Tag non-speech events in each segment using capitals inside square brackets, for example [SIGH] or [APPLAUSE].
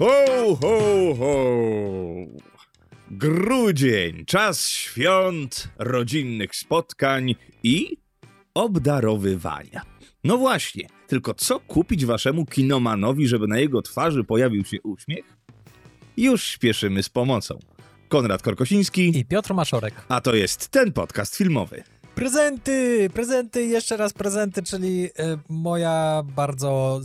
Ho, ho, ho! Grudzień, czas świąt, rodzinnych spotkań i obdarowywania. No właśnie, tylko co kupić waszemu kinomanowi, żeby na jego twarzy pojawił się uśmiech? Już śpieszymy z pomocą. Konrad Korkosiński, I Piotr Maszorek. a to jest ten podcast filmowy. Prezenty! Prezenty, jeszcze raz prezenty, czyli y, moja bardzo.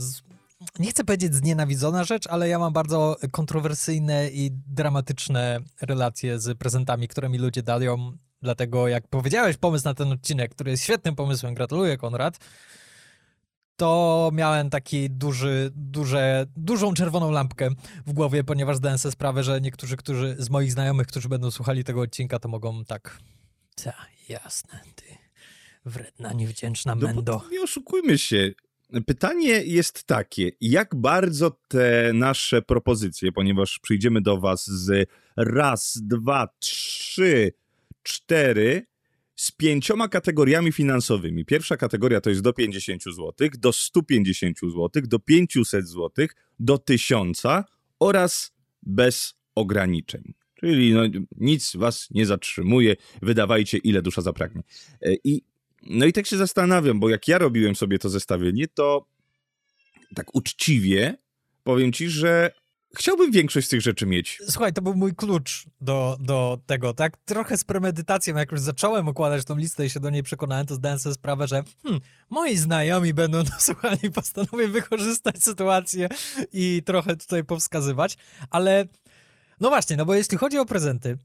Nie chcę powiedzieć znienawidzona rzecz, ale ja mam bardzo kontrowersyjne i dramatyczne relacje z prezentami, które mi ludzie dają. Dlatego, jak powiedziałeś pomysł na ten odcinek, który jest świetnym pomysłem, gratuluję, Konrad, to miałem taki duży, duże, dużą czerwoną lampkę w głowie, ponieważ zdałem sobie sprawę, że niektórzy którzy, z moich znajomych, którzy będą słuchali tego odcinka, to mogą tak. Ta, jasne, ty. Wredna, niewdzięczna No mendo. nie oszukujmy się. Pytanie jest takie, jak bardzo te nasze propozycje, ponieważ przyjdziemy do was z raz, dwa, trzy, cztery, z pięcioma kategoriami finansowymi. Pierwsza kategoria to jest do 50 zł, do 150 zł, do 500 zł, do 1000 oraz bez ograniczeń. Czyli no, nic was nie zatrzymuje, wydawajcie ile dusza zapragnie. E, I no i tak się zastanawiam, bo jak ja robiłem sobie to zestawienie, to tak uczciwie powiem ci, że chciałbym większość z tych rzeczy mieć. Słuchaj, to był mój klucz do, do tego, tak? Trochę z premedytacją, jak już zacząłem układać tą listę i się do niej przekonałem, to zdałem sobie sprawę, że hmm, moi znajomi będą [LAUGHS] to słuchali, postanowię wykorzystać sytuację i trochę tutaj powskazywać, ale no właśnie, no bo jeśli chodzi o prezenty,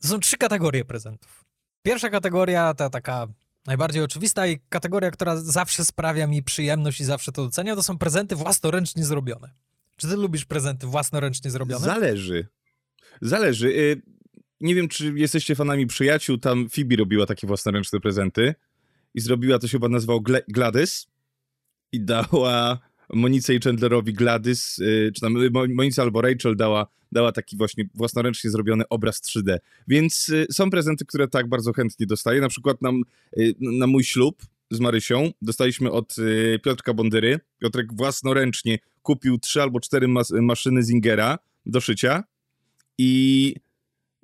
to są trzy kategorie prezentów. Pierwsza kategoria, ta taka najbardziej oczywista i kategoria, która zawsze sprawia mi przyjemność i zawsze to doceniam, to są prezenty własnoręcznie zrobione. Czy ty lubisz prezenty własnoręcznie zrobione? Zależy. Zależy. Y, Nie wiem, czy jesteście fanami przyjaciół. Tam Phoebe robiła takie własnoręczne prezenty i zrobiła to się chyba nazywał Gladys i dała Monice i Chandlerowi Gladys, y, czy tam y, Mo- Monice albo Rachel dała, dała taki właśnie własnoręcznie zrobiony obraz 3D. Więc y, są prezenty, które tak bardzo chętnie dostaję. Na przykład nam, na mój ślub z Marysią dostaliśmy od Piotrka Bondyry. Piotrek własnoręcznie kupił trzy albo cztery mas- maszyny Zingera do szycia i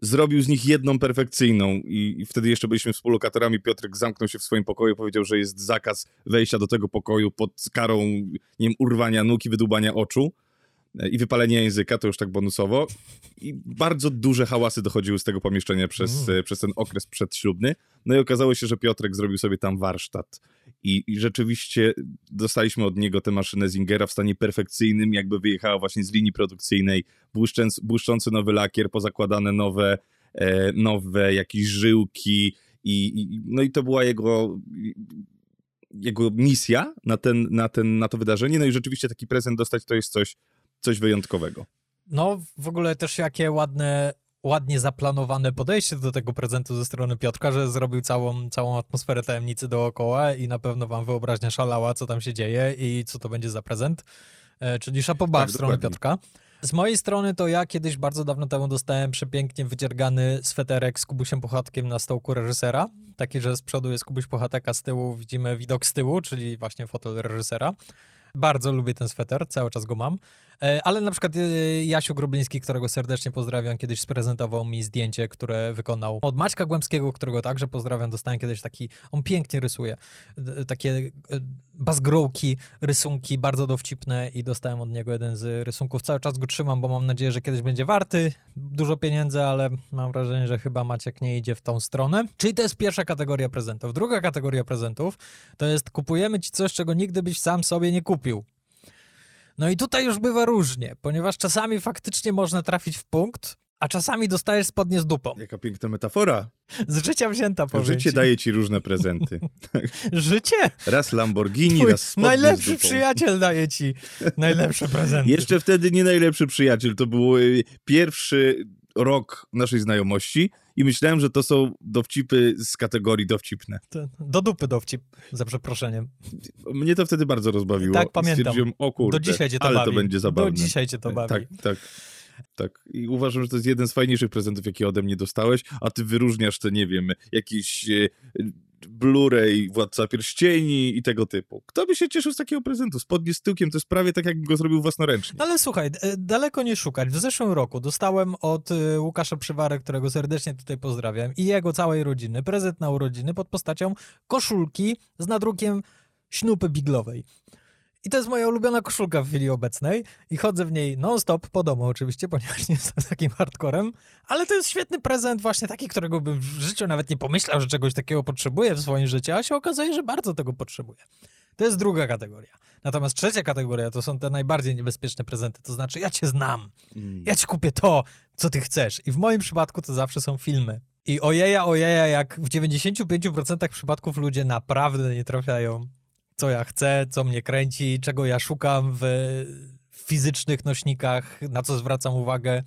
zrobił z nich jedną perfekcyjną i, i wtedy jeszcze byliśmy współlokatorami. Piotrek zamknął się w swoim pokoju powiedział, że jest zakaz wejścia do tego pokoju pod karą, nie wiem, urwania nóg i wydłubania oczu e, i wypalenia języka, to już tak bonusowo. I bardzo duże hałasy dochodziły z tego pomieszczenia przez, Mm. e, przez ten okres przedślubny. No i okazało się, że Piotrek zrobił sobie tam warsztat. I, I rzeczywiście dostaliśmy od niego tę maszynę Zingera w stanie perfekcyjnym, jakby wyjechała właśnie z linii produkcyjnej, błyszczący, błyszczący nowy lakier, pozakładane nowe, e, nowe jakieś żyłki i, i, no i to była jego jego misja na, ten, na, ten, na to wydarzenie, no i rzeczywiście taki prezent dostać to jest coś, coś wyjątkowego. No, w ogóle też jakie ładne, ładnie zaplanowane podejście do tego prezentu ze strony Piotrka, że zrobił całą, całą atmosferę tajemnicy dookoła i na pewno wam wyobraźnia szalała, co tam się dzieje i co to będzie za prezent. E, czyli szapoba Tak, w stronę dokładnie. Piotrka. Z mojej strony to ja kiedyś bardzo dawno temu dostałem przepięknie wydziergany sweterek z Kubusiem Puchatkiem na stołku reżysera. Taki, że z przodu jest Kubuś Puchatek, a z tyłu widzimy widok z tyłu, czyli właśnie fotel reżysera. Bardzo lubię ten sweter, cały czas go mam. E, Ale na przykład e, Jasiu Grubliński, którego serdecznie pozdrawiam, kiedyś sprezentował mi zdjęcie, które wykonał od Maćka Głębskiego, którego także pozdrawiam. Dostałem kiedyś taki, on pięknie rysuje, d- takie e, bazgrołki, rysunki bardzo dowcipne i dostałem od niego jeden z rysunków. Cały czas go trzymam, bo mam nadzieję, że kiedyś będzie warty dużo pieniędzy, ale mam wrażenie, że chyba Maciek nie idzie w tą stronę. Czyli to jest pierwsza kategoria prezentów. Druga kategoria prezentów to jest kupujemy ci coś, czego nigdy byś sam sobie nie kupił. No i tutaj już bywa różnie, ponieważ czasami faktycznie można trafić w punkt, a czasami dostajesz spodnie z dupą. [LAUGHS] Jaka piękna metafora. Z życia wzięta, powiem Życie ci. daje ci różne prezenty. [LAUGHS] Życie? Raz Lamborghini, Twój raz spodnie najlepszy przyjaciel daje ci najlepsze prezenty. Jeszcze wtedy nie najlepszy przyjaciel. To był y, pierwszy rok naszej znajomości i myślałem, że to są dowcipy z kategorii dowcipne. Do dupy dowcip, za przeproszeniem. Mnie to wtedy bardzo rozbawiło. Tak, pamiętam. Stwierdziłem, o kurde, Do dzisiaj cię to ale bawi. to będzie zabawne. Do dzisiaj cię to bawi. Tak, tak. Tak. I uważam, że to jest jeden z fajniejszych prezentów, jakie ode mnie dostałeś, a ty wyróżniasz te, nie wiem, jakieś e, Blu-ray, Władca Pierścieni i tego typu. Kto by się cieszył z takiego prezentu? Spodnie z tyłkiem to jest prawie tak, jakbym go zrobił własnoręcznie. No ale słuchaj, e, daleko nie szukać. W zeszłym roku dostałem od e, Łukasza Przywary, którego serdecznie tutaj pozdrawiam, i jego całej rodziny prezent na urodziny pod postacią koszulki z nadrukiem śnupy biglowej. I to jest moja ulubiona koszulka w chwili obecnej i chodzę w niej non-stop po domu oczywiście, ponieważ nie jestem takim hardcorem, ale to jest świetny prezent właśnie taki, którego bym w życiu nawet nie pomyślał, że czegoś takiego potrzebuję w swoim życiu, a się okazuje, że bardzo tego potrzebuję. To jest druga kategoria. Natomiast trzecia kategoria to są te najbardziej niebezpieczne prezenty, to znaczy ja cię znam, Mm. ja ci kupię to, co ty chcesz. I w moim przypadku to zawsze są filmy. I ojeja, ojeja, jak w 95% przypadków ludzie naprawdę nie trafiają, co ja chcę, co mnie kręci, czego ja szukam w fizycznych nośnikach, na co zwracam uwagę.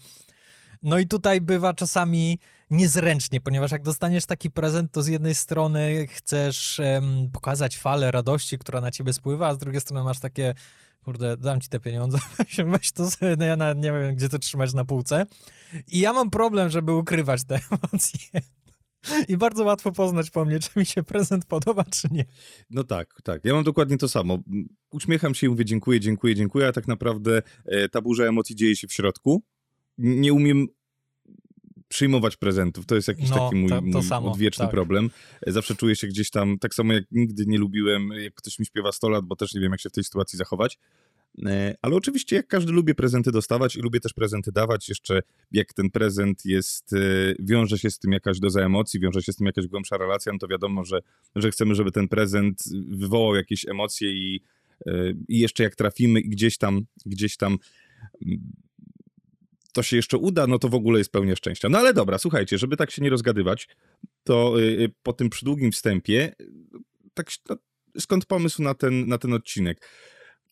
No i tutaj bywa czasami niezręcznie, ponieważ jak dostaniesz taki prezent, to z jednej strony chcesz em, pokazać falę radości, która na ciebie spływa, a z drugiej strony masz takie, kurde, dam ci te pieniądze, [LAUGHS] weź, to sobie, no ja nie wiem, gdzie to trzymać na półce. I ja mam problem, żeby ukrywać te [LAUGHS] emocje. I bardzo łatwo poznać po mnie, czy mi się prezent podoba, czy nie. No tak, tak. Ja mam dokładnie to samo. Uśmiecham się i mówię dziękuję, dziękuję, dziękuję, a tak naprawdę e, ta burza emocji dzieje się w środku. Nie umiem przyjmować prezentów. To jest jakiś No, taki mój, to- to mój samo, odwieczny tak. problem. E, Zawsze czuję się gdzieś tam, tak samo jak nigdy nie lubiłem, jak ktoś mi śpiewa 100 lat, bo też nie wiem, jak się w tej sytuacji zachować. E, Ale oczywiście, jak każdy lubię prezenty dostawać i lubię też prezenty dawać, jeszcze jak ten prezent jest, e, wiąże się z tym jakaś doza emocji, wiąże się z tym jakaś głębsza relacja, no to wiadomo, że, że chcemy, żeby ten prezent wywołał jakieś emocje i, e, i jeszcze jak trafimy i gdzieś tam, gdzieś tam mm, to się jeszcze uda, no to w ogóle jest pełnia szczęścia. No ale dobra, słuchajcie, żeby tak się nie rozgadywać, to po tym przydługim wstępie, tak no, skąd pomysł na ten, na ten odcinek?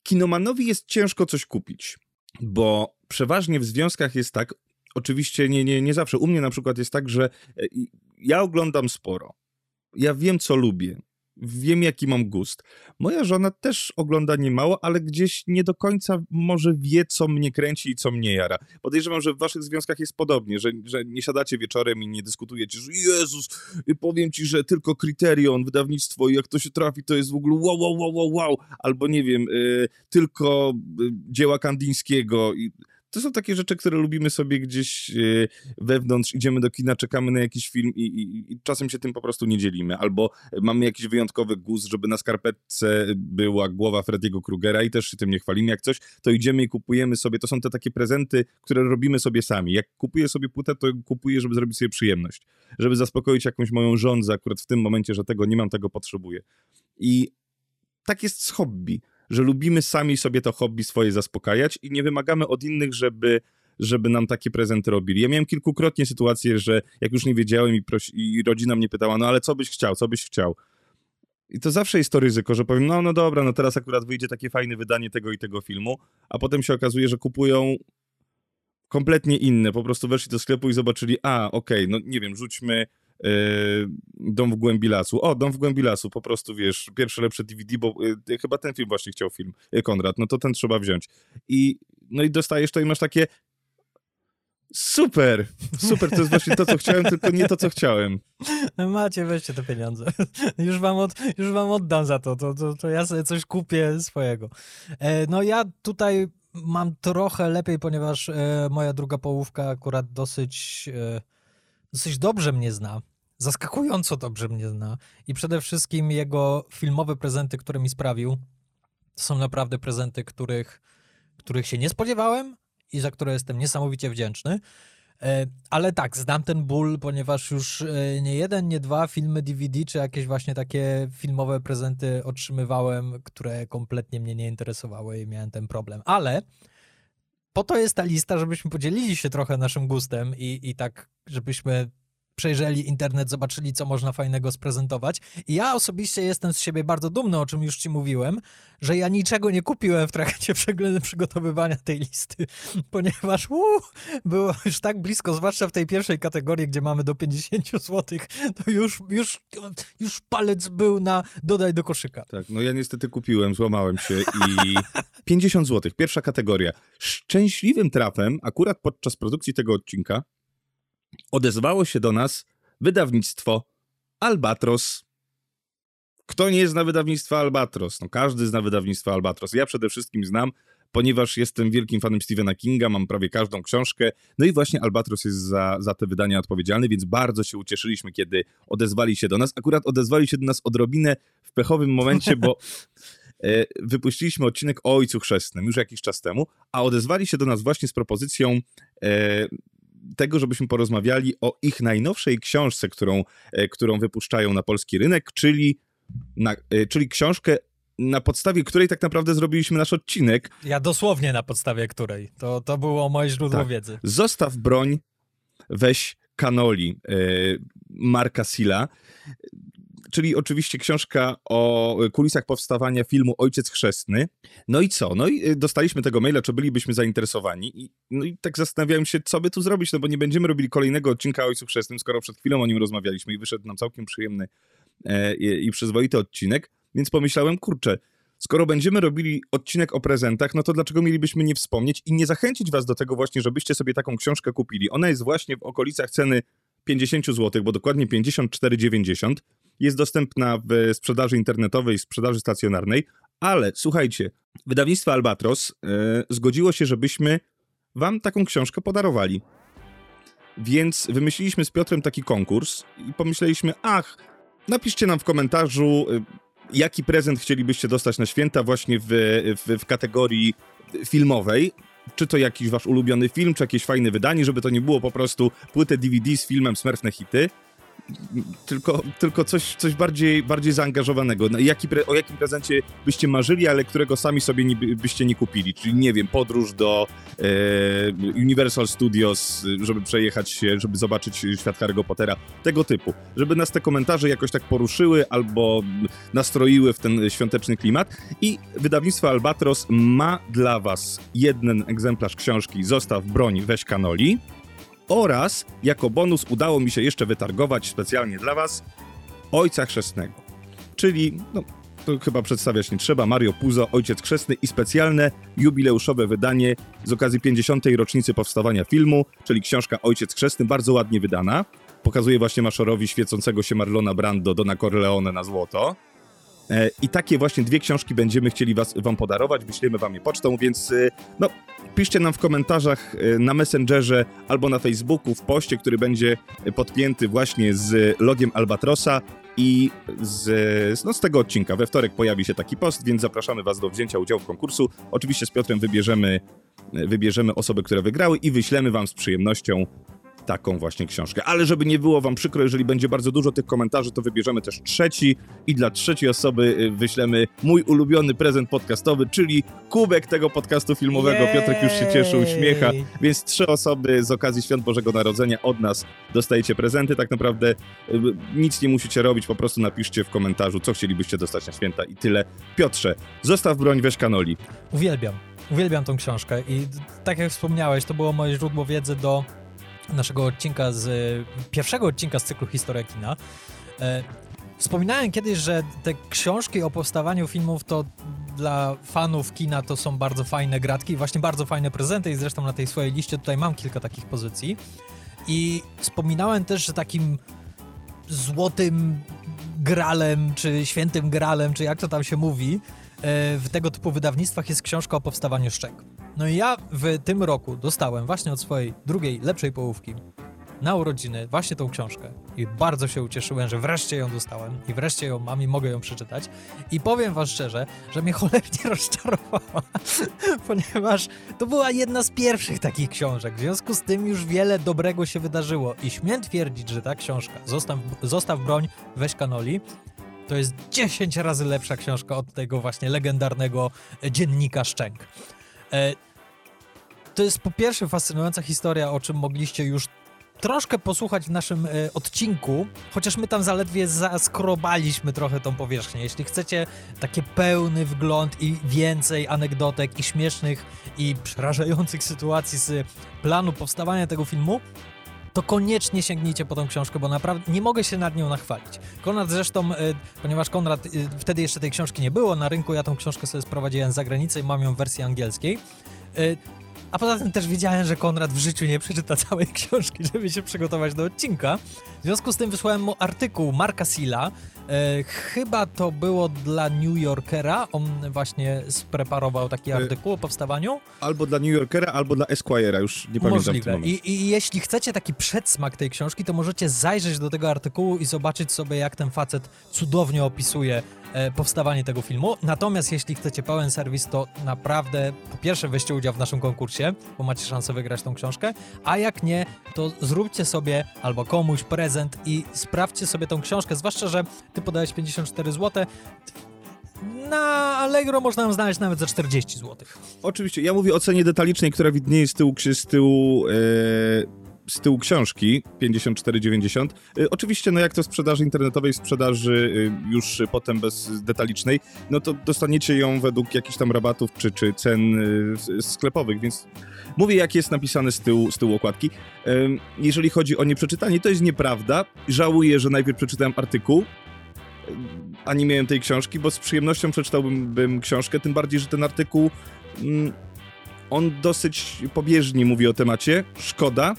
Kinomanowi jest ciężko coś kupić, bo przeważnie w związkach jest tak, oczywiście nie, nie, nie zawsze, u mnie na przykład jest tak, że y, ja oglądam sporo, ja wiem co lubię, wiem jaki mam gust. Moja żona też ogląda niemało, ale gdzieś nie do końca może wie, co mnie kręci i co mnie jara. Podejrzewam, że w waszych związkach jest podobnie, że, że nie siadacie wieczorem i nie dyskutujecie, że Jezus, powiem ci, że tylko Kryterion, wydawnictwo i jak to się trafi, to jest w ogóle wow, wow, wow, wow, wow. albo nie wiem, y, tylko y, dzieła Kandińskiego i to są takie rzeczy, które lubimy sobie gdzieś y, wewnątrz, idziemy do kina, czekamy na jakiś film i, i, i czasem się tym po prostu nie dzielimy. Albo mamy jakiś wyjątkowy gust, żeby na skarpetce była głowa Freddiego Krugera i też się tym nie chwalimy. Jak coś, to idziemy i kupujemy sobie. To są te takie prezenty, które robimy sobie sami. Jak kupuję sobie płytę, to kupuję, żeby zrobić sobie przyjemność. Żeby zaspokoić jakąś moją żądzę akurat w tym momencie, że tego nie mam, tego potrzebuję. I tak jest z hobby, że lubimy sami sobie to hobby swoje zaspokajać i nie wymagamy od innych, żeby żeby nam takie prezenty robili. Ja miałem kilkukrotnie sytuację, że jak już nie wiedziałem i, prosi, i rodzina mnie pytała, no ale co byś chciał, co byś chciał? I to zawsze jest to ryzyko, że powiem, no, no dobra, no teraz akurat wyjdzie takie fajne wydanie tego i tego filmu, a potem się okazuje, że kupują kompletnie inne. Po prostu weszli do sklepu i zobaczyli, a okej, no nie wiem, rzućmy Dom w głębi lasu. O, Dom w głębi lasu, po prostu wiesz, pierwsze lepsze DVD, bo e, chyba ten film właśnie chciał film, e, Konrad, no to ten trzeba wziąć. I no i dostajesz to i masz takie super, super, to jest właśnie to, co chciałem, tylko nie to, co chciałem. [LAUGHS] Macie, weźcie te pieniądze. [LAUGHS] Już wam, od, już wam oddam za to, to, to, to ja sobie coś kupię swojego. E, no ja tutaj mam trochę lepiej, ponieważ e, moja druga połówka akurat dosyć, e, dosyć dobrze mnie zna. Zaskakująco dobrze mnie zna. I przede wszystkim jego filmowe prezenty, które mi sprawił, to są naprawdę prezenty, których, których się nie spodziewałem i za które jestem niesamowicie wdzięczny. E, Ale tak, znam ten ból, ponieważ już e, nie jeden, nie dwa filmy DVD, czy jakieś właśnie takie filmowe prezenty otrzymywałem, które kompletnie mnie nie interesowały i miałem ten problem. Ale po to jest ta lista, żebyśmy podzielili się trochę naszym gustem i, i tak, żebyśmy przejrzeli internet, zobaczyli, co można fajnego sprezentować. I ja osobiście jestem z siebie bardzo dumny, o czym już ci mówiłem, że ja niczego nie kupiłem w trakcie [LAUGHS] przeglądu przygotowywania tej listy, [LAUGHS] ponieważ uu, było już tak blisko, zwłaszcza w tej pierwszej kategorii, gdzie mamy do 50 zł, to już, już, już palec był na dodaj do koszyka. Tak, no ja niestety kupiłem, złamałem się i [LAUGHS] 50 zł, pierwsza kategoria. Szczęśliwym trafem, akurat podczas produkcji tego odcinka, odezwało się do nas wydawnictwo Albatros. Kto nie zna wydawnictwa Albatros? No każdy zna wydawnictwo Albatros. Ja przede wszystkim znam, ponieważ jestem wielkim fanem Stephena Kinga, mam prawie każdą książkę. No i właśnie Albatros jest za, za te wydania odpowiedzialny, więc bardzo się ucieszyliśmy, kiedy odezwali się do nas. Akurat odezwali się do nas odrobinę w pechowym momencie, bo [LAUGHS] e, wypuściliśmy odcinek o Ojcu Chrzestnym już jakiś czas temu, a odezwali się do nas właśnie z propozycją e, tego, żebyśmy porozmawiali o ich najnowszej książce, którą, e, którą wypuszczają na polski rynek, czyli, na, e, czyli książkę, na podstawie której tak naprawdę zrobiliśmy nasz odcinek. Ja dosłownie na podstawie której. To, to było moje źródło Tak. wiedzy. Zostaw broń, weź kanoli e, Marka Silla. Czyli oczywiście książka o kulisach powstawania filmu Ojciec Chrzestny. No i co? No i y, dostaliśmy tego maila, czy bylibyśmy zainteresowani. I, no i tak zastanawiałem się, co by tu zrobić, no bo nie będziemy robili kolejnego odcinka Ojcu Chrzestnym, skoro przed chwilą o nim rozmawialiśmy i wyszedł nam całkiem przyjemny e, i, i przyzwoity odcinek. Więc pomyślałem, kurczę, skoro będziemy robili odcinek o prezentach, no to dlaczego mielibyśmy nie wspomnieć i nie zachęcić was do tego właśnie, żebyście sobie taką książkę kupili. Ona jest właśnie w okolicach ceny 50 zł, bo dokładnie 54,90. Jest dostępna w sprzedaży internetowej, sprzedaży stacjonarnej, ale słuchajcie, wydawnictwo Albatros e, zgodziło się, żebyśmy wam taką książkę podarowali. Więc wymyśliliśmy z Piotrem taki konkurs i pomyśleliśmy, ach, napiszcie nam w komentarzu, y, jaki prezent chcielibyście dostać na święta właśnie w, w, w kategorii filmowej. Czy to jakiś wasz ulubiony film, czy jakieś fajne wydanie, żeby to nie było po prostu płytę DVD z filmem Smurfne Hity, tylko, tylko coś, coś bardziej, bardziej zaangażowanego. Jaki o jakim prezencie byście marzyli, ale którego sami sobie nie, by- byście nie kupili. Czyli nie wiem, podróż do e, Universal Studios, żeby przejechać się, żeby zobaczyć świat Harry'ego Pottera, tego typu. Żeby nas te komentarze jakoś tak poruszyły albo nastroiły w ten świąteczny klimat. I wydawnictwo Albatros ma dla was jeden egzemplarz książki Zostaw broń, weź kanoli. Oraz jako bonus udało mi się jeszcze wytargować specjalnie dla was Ojca Chrzestnego. Czyli, no, to chyba przedstawiać nie trzeba, Mario Puzo, Ojciec Chrzestny i specjalne jubileuszowe wydanie z okazji 50. rocznicy powstawania filmu, czyli książka Ojciec Chrzestny, bardzo ładnie wydana. Pokazuje właśnie Maszorowi świecącego się Marlona Brando, Dona Corleone na złoto. E, I takie właśnie dwie książki będziemy chcieli was, wam podarować, wyślemy wam je pocztą, więc y, no, piszcie nam w komentarzach y, na Messengerze albo na Facebooku w poście, który będzie podpięty właśnie z logiem Albatrosa i z, no, z tego odcinka. We wtorek pojawi się taki post, więc zapraszamy was do wzięcia udziału w konkursu. Oczywiście z Piotrem wybierzemy, wybierzemy osoby, które wygrały i wyślemy wam z przyjemnością taką właśnie książkę. Ale żeby nie było wam przykro, jeżeli będzie bardzo dużo tych komentarzy, to wybierzemy też trzeci i dla trzeciej osoby y, wyślemy mój ulubiony prezent podcastowy, czyli kubek tego podcastu filmowego. Piotrek już się cieszy, uśmiecha. Więc trzy osoby z okazji Świąt Bożego Narodzenia od nas dostajecie prezenty. Tak naprawdę y, nic nie musicie robić, po prostu napiszcie w komentarzu, co chcielibyście dostać na święta i tyle. Piotrze, zostaw broń, weź kanoli. Uwielbiam. Uwielbiam tą książkę i tak jak wspomniałeś, to było moje źródło wiedzy do naszego odcinka z pierwszego odcinka z cyklu Historia Kina. E, Wspominałem kiedyś, że te książki o powstawaniu filmów to dla fanów kina to są bardzo fajne gratki, właśnie bardzo fajne prezenty i zresztą na tej swojej liście tutaj mam kilka takich pozycji. I wspominałem też, że takim złotym gralem, czy świętym gralem, czy jak to tam się mówi, e, w tego typu wydawnictwach jest książka o powstawaniu szczek. No i ja w tym roku dostałem właśnie od swojej drugiej, lepszej połówki na urodziny właśnie tą książkę. I bardzo się ucieszyłem, że wreszcie ją dostałem i wreszcie ją mam i mogę ją przeczytać. I powiem wam szczerze, że mnie cholernie [LAUGHS] rozczarowała, ponieważ to była jedna z pierwszych takich książek, w związku z tym już wiele dobrego się wydarzyło. I śmiem twierdzić, że ta książka Zostaw, Zostaw broń, weź kanoli to jest 10 razy lepsza książka od tego właśnie legendarnego e, dziennika Szczęk. E, to jest po pierwsze fascynująca historia, o czym mogliście już troszkę posłuchać w naszym e, odcinku, chociaż my tam zaledwie zaskrobaliśmy trochę tą powierzchnię. Jeśli chcecie taki pełny wgląd i więcej anegdotek i śmiesznych i przerażających sytuacji z planu powstawania tego filmu, to koniecznie sięgnijcie po tą książkę, bo naprawdę nie mogę się nad nią nachwalić. Konrad zresztą, y, ponieważ Konrad, y, wtedy jeszcze tej książki nie było na rynku, ja tą książkę sobie sprowadziłem z zagranicy i mam ją w wersji angielskiej. Y, a poza tym też wiedziałem, że Konrad w życiu nie przeczyta [LAUGHS] całej książki, żeby się przygotować do odcinka. W związku z tym wysłałem mu artykuł Marka Silla, E, chyba to było dla New Yorkera. On właśnie spreparował taki E, artykuł o powstawaniu. Albo dla New Yorkera, albo dla Esquire'a, już nie pamiętam Możliwe. I, I jeśli chcecie taki przedsmak tej książki, to możecie zajrzeć do tego artykułu i zobaczyć sobie, jak ten facet cudownie opisuje e, powstawanie tego filmu. Natomiast jeśli chcecie pełen serwis, to naprawdę po pierwsze weźcie udział w naszym konkursie, bo macie szansę wygrać tą książkę, a jak nie, to zróbcie sobie albo komuś prezent i sprawdźcie sobie tą książkę, zwłaszcza, że ty podałeś 54 zł. Na Allegro można ją znaleźć nawet za 40 zł. Oczywiście, ja mówię o cenie detalicznej, która widnieje z tyłu, z tyłu, e, z tyłu książki 54,90. E, oczywiście, no jak to sprzedaży internetowej, sprzedaży e, już potem bez detalicznej, no to dostaniecie ją według jakichś tam rabatów czy, czy cen s- sklepowych, więc mówię jak jest napisane z tyłu, z tyłu okładki. Jeżeli chodzi o nieprzeczytanie, to jest nieprawda. Żałuję, że najpierw przeczytałem artykuł, a nie miałem tej książki, bo z przyjemnością przeczytałbym bym książkę, tym bardziej, że ten artykuł mm, on dosyć pobieżnie mówi o temacie, szkoda,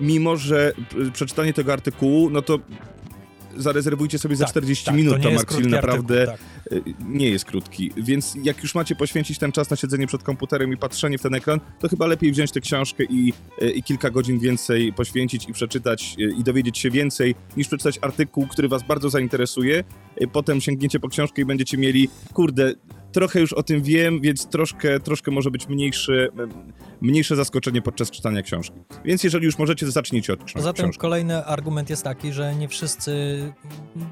mimo że p- przeczytanie tego artykułu, no to zarezerwujcie sobie za Tak, 40 tak, minut, to Mark Hill naprawdę artykuł, tak. y, nie jest krótki, więc jak już macie poświęcić ten czas na siedzenie przed komputerem i patrzenie w ten ekran, to chyba lepiej wziąć tę książkę i, y, i kilka godzin więcej poświęcić i przeczytać i dowiedzieć się więcej, niż przeczytać artykuł, który was bardzo zainteresuje, potem sięgniecie po książkę i będziecie mieli, kurde, trochę już o tym wiem, więc troszkę, troszkę może być mniejsze, mniejsze zaskoczenie podczas czytania książki. Więc jeżeli już możecie, to zacznijcie od książ- Poza tym książki. kolejny argument jest taki, że nie wszyscy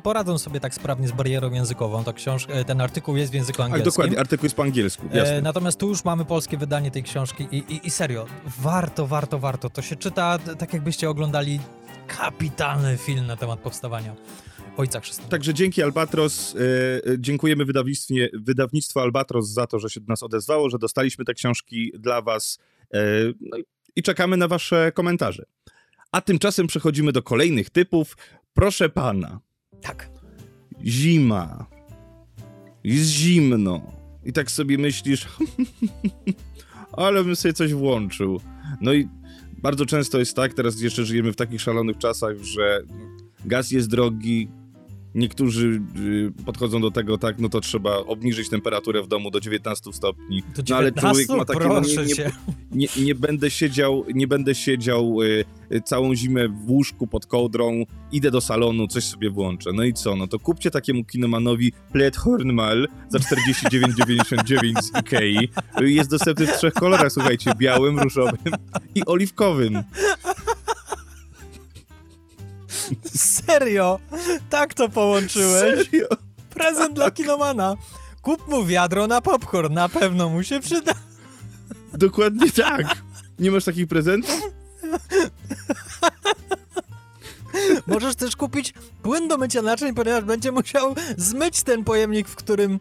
poradzą sobie tak sprawnie z barierą językową. Ta książ- e, ten artykuł jest w języku Tak, angielskim. dokładnie, artykuł jest po angielsku. E, natomiast tu już mamy polskie wydanie tej książki i, i, i serio, warto, warto, warto. To się czyta tak jakbyście oglądali kapitalny film na temat powstawania Ojca Chrzestnego. Także dzięki Albatros, e, e, dziękujemy wydawnictwie, wydawnictwo Albatros za to, że się do nas odezwało, że dostaliśmy te książki dla was e, no i- i czekamy na wasze komentarze. A tymczasem przechodzimy do kolejnych typów. Proszę pana, Tak. zima, jest zimno i tak sobie myślisz, [LAUGHS] ale bym sobie coś włączył. No i bardzo często jest tak, teraz jeszcze żyjemy w takich szalonych czasach, że gaz jest drogi, niektórzy y, podchodzą do tego tak, no to trzeba obniżyć temperaturę w domu do 19 stopni. Do No ale człowiek 19? ma takie, no nie, nie, nie, nie będę siedział, nie będę siedział y, y, całą zimę w łóżku pod kołdrą, idę do salonu, coś sobie włączę. No i co? No to kupcie takiemu kinomanowi Pled Hornmal za 49,99 z Ikei. Jest dostępny w trzech kolorach, słuchajcie, białym, różowym i oliwkowym. Serio? Tak to połączyłeś? Serio? Prezent dla kinomana. Kup mu wiadro na popcorn, na pewno mu się przyda. Dokładnie tak. Nie masz takich prezentów? [LAUGHS] Możesz też kupić płyn do mycia naczyń, ponieważ będzie musiał zmyć ten pojemnik, w którym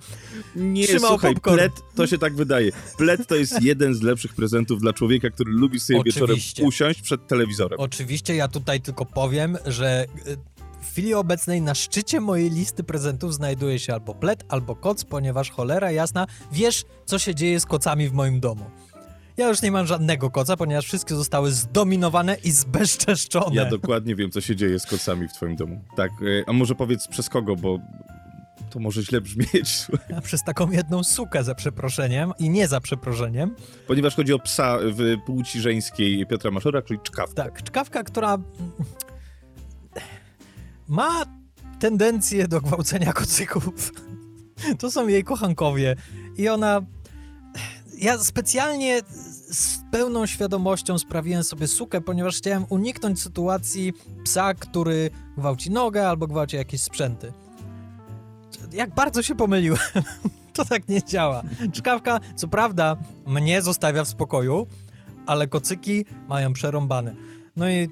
Nie, Trzymał słuchaj, popcorn. pled to się tak wydaje. Pled to jest jeden z lepszych prezentów dla człowieka, który lubi sobie wieczorem Oczywiście. usiąść przed telewizorem. Oczywiście ja tutaj tylko powiem, że y, w chwili obecnej na szczycie mojej listy prezentów znajduje się albo pled, albo koc, ponieważ cholera jasna, wiesz, co się dzieje z kocami w moim domu. Ja już nie mam żadnego koca, ponieważ wszystkie zostały zdominowane i zbezczeszczone. Ja dokładnie wiem, co się dzieje z kocami w twoim domu. Tak, e, a może powiedz przez kogo, bo to może źle brzmieć. A Przez taką jedną sukę za przeproszeniem i nie za przeproszeniem. Ponieważ chodzi o psa w płci żeńskiej Piotra Maszura, czyli czkawkę. Tak, czkawka, która ma tendencję do gwałcenia kocyków. To są jej kochankowie. I ona. Ja specjalnie z pełną świadomością sprawiłem sobie sukę, ponieważ chciałem uniknąć sytuacji psa, który gwałci nogę albo gwałci jakieś sprzęty. Jak bardzo się pomyliłem. [LAUGHS] To tak nie działa. Czkawka, co prawda, mnie zostawia w spokoju, ale kocyki mają przerąbane. No i,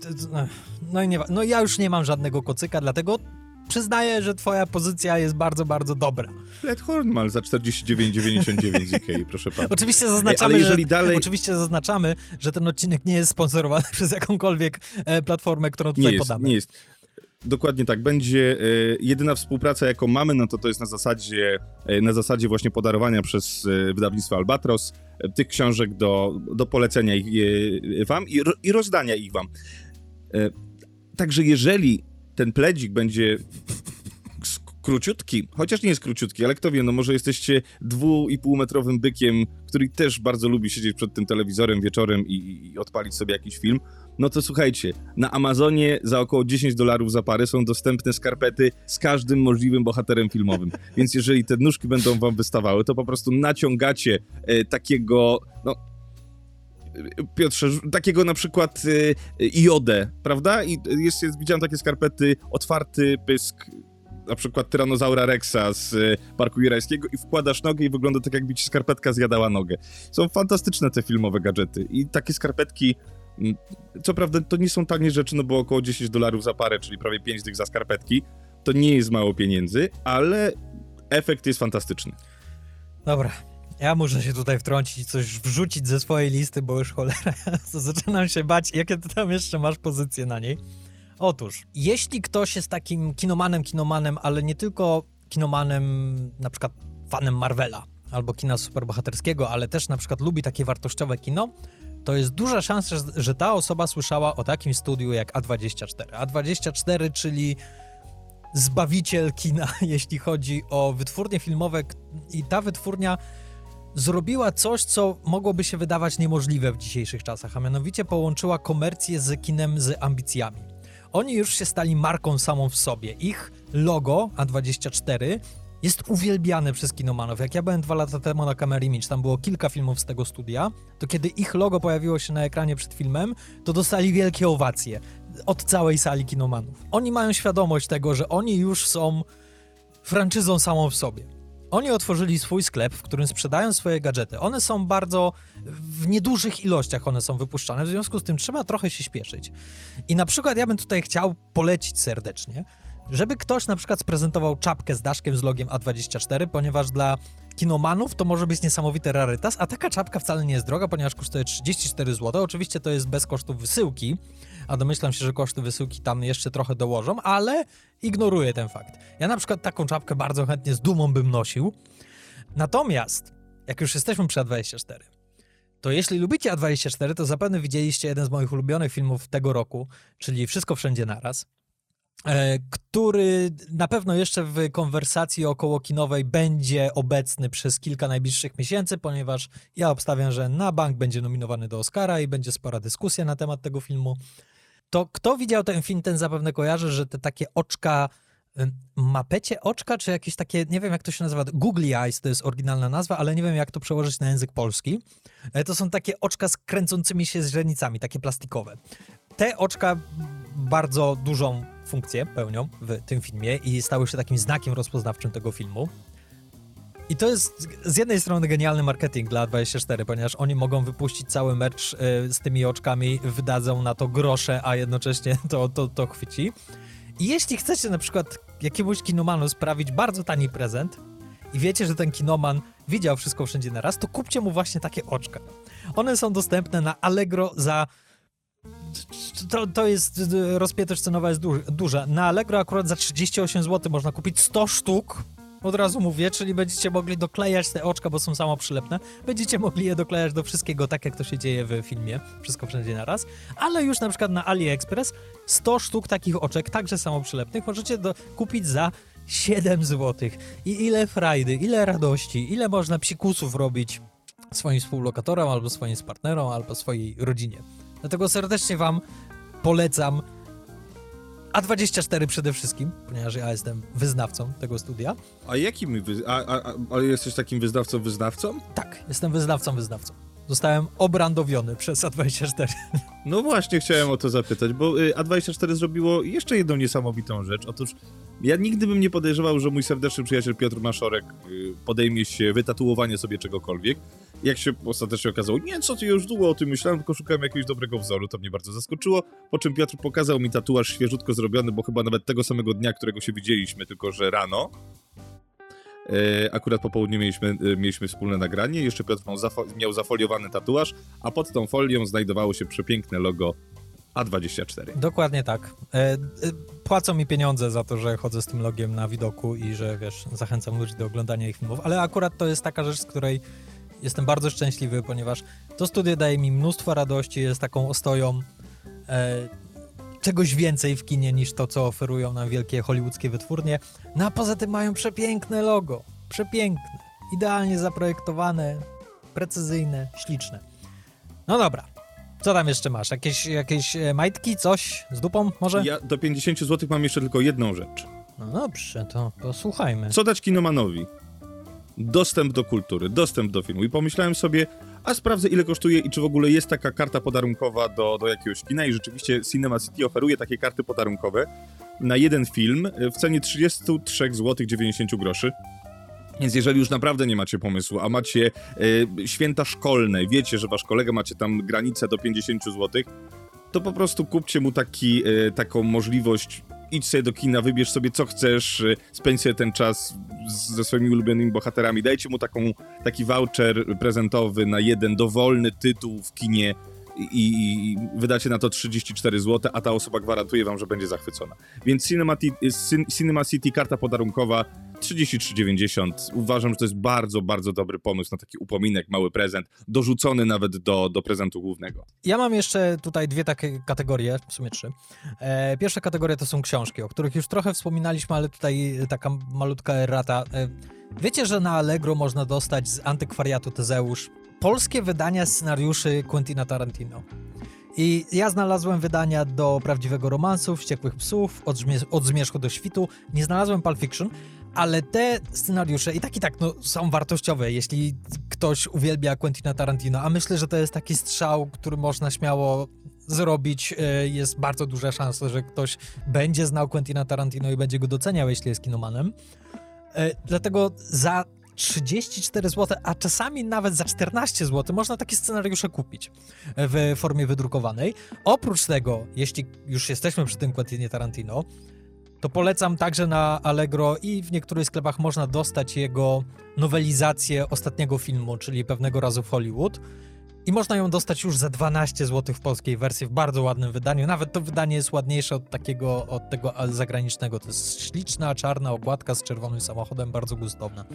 no i nie, no ja już nie mam żadnego kocyka, dlatego przyznaję, że twoja pozycja jest bardzo, bardzo dobra. Led Hornmal za 49,99 z Ikei, proszę pana. Oczywiście Ej, zaznaczamy, ale jeżeli że, dalej... oczywiście zaznaczamy, że ten odcinek nie jest sponsorowany [LAUGHS] przez jakąkolwiek e, platformę, którą tutaj Nie jest, podamy. nie jest. Dokładnie tak. Będzie e, jedyna współpraca, jaką mamy, no to to jest na zasadzie, e, na zasadzie właśnie podarowania przez wydawnictwo Albatros tych książek do, do polecenia ich wam i, i rozdania ich wam. Także jeżeli ten pledzik będzie króciutki, chociaż nie jest króciutki, ale kto wie, no może jesteście dwu i półmetrowym bykiem, który też bardzo lubi siedzieć przed tym telewizorem wieczorem i, i odpalić sobie jakiś film, no to słuchajcie, na Amazonie za około 10 dolarów za parę są dostępne skarpety z każdym możliwym bohaterem filmowym. Więc jeżeli te nóżki będą wam wystawały, to po prostu naciągacie e, takiego, no Piotrze, takiego na przykład y, jodę, prawda? I jest, jest, widziałem takie skarpety, otwarty pysk, na przykład tyranozaura Rexa z y, Parku Jurajskiego i wkładasz nogę i wygląda tak, jakby ci skarpetka zjadała nogę. Są fantastyczne te filmowe gadżety i takie skarpetki, mm, co prawda to nie są tanie rzeczy, no bo około 10 dolarów za parę, czyli prawie 5 tych za skarpetki, to nie jest mało pieniędzy, ale efekt jest fantastyczny. Dobra, ja muszę się tutaj wtrącić coś wrzucić ze swojej listy, bo już cholera, [LAUGHS] zaczynam się bać, jakie ty tam jeszcze masz pozycje na niej. Otóż, jeśli ktoś jest takim kinomanem, kinomanem, ale nie tylko kinomanem, na przykład fanem Marvela albo kina superbohaterskiego, ale też na przykład lubi takie wartościowe kino, to jest duża szansa, że ta osoba słyszała o takim studiu jak A24. A24, czyli zbawiciel kina, [LAUGHS] jeśli chodzi o wytwórnie filmowe i ta wytwórnia zrobiła coś, co mogłoby się wydawać niemożliwe w dzisiejszych czasach, a mianowicie połączyła komercję z kinem z ambicjami. Oni już się stali marką samą w sobie. Ich logo A24 jest uwielbiane przez kinomanów. Jak ja byłem dwa lata temu na Camera Image, tam było kilka filmów z tego studia, to kiedy ich logo pojawiło się na ekranie przed filmem, to dostali wielkie owacje od całej sali kinomanów. Oni mają świadomość tego, że oni już są franczyzą samą w sobie. Oni otworzyli swój sklep, w którym sprzedają swoje gadżety. One są bardzo w niedużych ilościach one są wypuszczane, w związku z tym trzeba trochę się śpieszyć. I na przykład ja bym tutaj chciał polecić serdecznie, żeby ktoś na przykład sprezentował czapkę z daszkiem z logiem A24, ponieważ dla kinomanów to może być niesamowity rarytas, a taka czapka wcale nie jest droga, ponieważ kosztuje 34 zł. Oczywiście to jest bez kosztów wysyłki, a domyślam się, że koszty wysyłki tam jeszcze trochę dołożą, ale ignoruję ten fakt. Ja na przykład taką czapkę bardzo chętnie z dumą bym nosił. Natomiast, jak już jesteśmy przy A24, to jeśli lubicie A24, to zapewne widzieliście jeden z moich ulubionych filmów tego roku, czyli Wszystko Wszędzie Naraz. E, który na pewno jeszcze w konwersacji około kinowej będzie obecny przez kilka najbliższych miesięcy, ponieważ ja obstawiam, że na bank będzie nominowany do Oscara i będzie spora dyskusja na temat tego filmu. To kto widział ten film, ten zapewne kojarzy, że te takie oczka, mapecie oczka, czy jakieś takie, nie wiem jak to się nazywa, googly eyes to jest oryginalna nazwa, ale nie wiem jak to przełożyć na język polski. E, to są takie oczka z kręcącymi się źrenicami, takie plastikowe. Te oczka bardzo dużą funkcję pełnią w tym filmie i stały się takim znakiem rozpoznawczym tego filmu. I to jest z jednej strony genialny marketing dla 24, ponieważ oni mogą wypuścić cały merch y, z tymi oczkami, wydadzą na to grosze, a jednocześnie [LAUGHS] to, to, to chwyci. I jeśli chcecie na przykład jakiemuś kinomanu sprawić bardzo tani prezent i wiecie, że ten kinoman widział wszystko wszędzie na raz, to kupcie mu właśnie takie oczka. One są dostępne na Allegro za to, to jest, rozpiętość cenowa jest du duża. Na Allegro akurat za 38 zł można kupić 100 sztuk, od razu mówię, czyli będziecie mogli doklejać te oczka, bo są samo przylepne. Będziecie mogli je doklejać do wszystkiego, tak jak to się dzieje w filmie, wszystko wszędzie na raz. Ale już na przykład na AliExpress 100 sztuk takich oczek, także samo przylepnych, możecie do, kupić za 7 zł. I ile frajdy, ile radości, ile można psikusów robić swoim współlokatorom, albo swoim partnerom, albo swojej rodzinie. Dlatego serdecznie Wam polecam A24 przede wszystkim, ponieważ ja jestem wyznawcą tego studia. A jakim wy... a, a, a jesteś takim wyznawcą wyznawcą? Tak, jestem wyznawcą wyznawcą. Zostałem obrandowiony przez A24. [LAUGHS] No właśnie, chciałem o to zapytać, bo y, A24 zrobiło jeszcze jedną niesamowitą rzecz. Otóż ja nigdy bym nie podejrzewał, że mój serdeczny przyjaciel Piotr Maszorek y, podejmie się wytatuowania sobie czegokolwiek. Jak się ostatecznie okazało, nie, co ty, już długo o tym myślałem, tylko szukałem jakiegoś dobrego wzoru, to mnie bardzo zaskoczyło. Po czym Piotr pokazał mi tatuaż świeżutko zrobiony, bo chyba nawet tego samego dnia, którego się widzieliśmy, tylko że rano. E, akurat po południu mieliśmy, e, mieliśmy wspólne nagranie. Jeszcze Piotr miał, zafo miał zafoliowany tatuaż, a pod tą folią znajdowało się przepiękne logo A24. Dokładnie tak. E, płacą mi pieniądze za to, że chodzę z tym logiem na widoku i że wiesz, zachęcam ludzi do oglądania ich filmów, ale akurat to jest taka rzecz, z której jestem bardzo szczęśliwy, ponieważ to studio daje mi mnóstwo radości, jest taką ostoją. E, czegoś więcej w kinie niż to, co oferują nam wielkie hollywoodzkie wytwórnie. No a poza tym mają przepiękne logo. Przepiękne. Idealnie zaprojektowane, precyzyjne, śliczne. No dobra. Co tam jeszcze masz? Jakieś, jakieś e, majtki, coś z dupą może? Ja do 50 zł mam jeszcze tylko jedną rzecz. No dobrze, to posłuchajmy. Co dać kinomanowi? Dostęp do kultury, dostęp do filmu. I pomyślałem sobie, a sprawdzę ile kosztuje i czy w ogóle jest taka karta podarunkowa do, do jakiegoś kina. I rzeczywiście Cinema City oferuje takie karty podarunkowe na jeden film w cenie 33 zł 90 groszy. Więc jeżeli już naprawdę nie macie pomysłu, a macie e, święta szkolne, wiecie, że wasz kolega macie tam granicę do 50 zł, to po prostu kupcie mu taki, e, taką możliwość. Idź sobie do kina, wybierz sobie co chcesz, e, spędź sobie ten czas z, ze swoimi ulubionymi bohaterami. Dajcie mu taką, taki voucher prezentowy na jeden dowolny tytuł w kinie i, i wydacie na to 34 zł, a ta osoba gwarantuje wam, że będzie zachwycona. Więc Cinema, Cin- Cinema City karta podarunkowa 33,90. Uważam, że to jest bardzo, bardzo dobry pomysł na taki upominek, mały prezent, dorzucony nawet do, do prezentu głównego. Ja mam jeszcze tutaj dwie takie kategorie, w sumie trzy. E, pierwsza kategoria to są książki, o których już trochę wspominaliśmy, ale tutaj taka malutka errata. E, wiecie, że na Allegro można dostać z antykwariatu Tezeusz polskie wydania scenariuszy Quentina Tarantino. I ja znalazłem wydania do prawdziwego romansu, Wściekłych Psów, od, Zmierzchu do Świtu. Nie znalazłem Pulp Fiction, ale te scenariusze i tak i tak no, są wartościowe, jeśli ktoś uwielbia Quentina Tarantino, a myślę, że to jest taki strzał, który można śmiało zrobić. E, jest bardzo duża szansa, że ktoś będzie znał Quentina Tarantino i będzie go doceniał, jeśli jest kinomanem. E, dlatego za 34 zł, a czasami nawet za 14 zł można takie scenariusze kupić w formie wydrukowanej. Oprócz tego, jeśli już jesteśmy przy tym Quentinie Tarantino, to polecam także na Allegro i w niektórych sklepach można dostać jego nowelizację ostatniego filmu, czyli pewnego razu w Hollywood. I można ją dostać już za 12 zł w polskiej wersji, w bardzo ładnym wydaniu. Nawet to wydanie jest ładniejsze od takiego, od tego zagranicznego. To jest śliczna, czarna okładka z czerwonym samochodem, bardzo gustowna.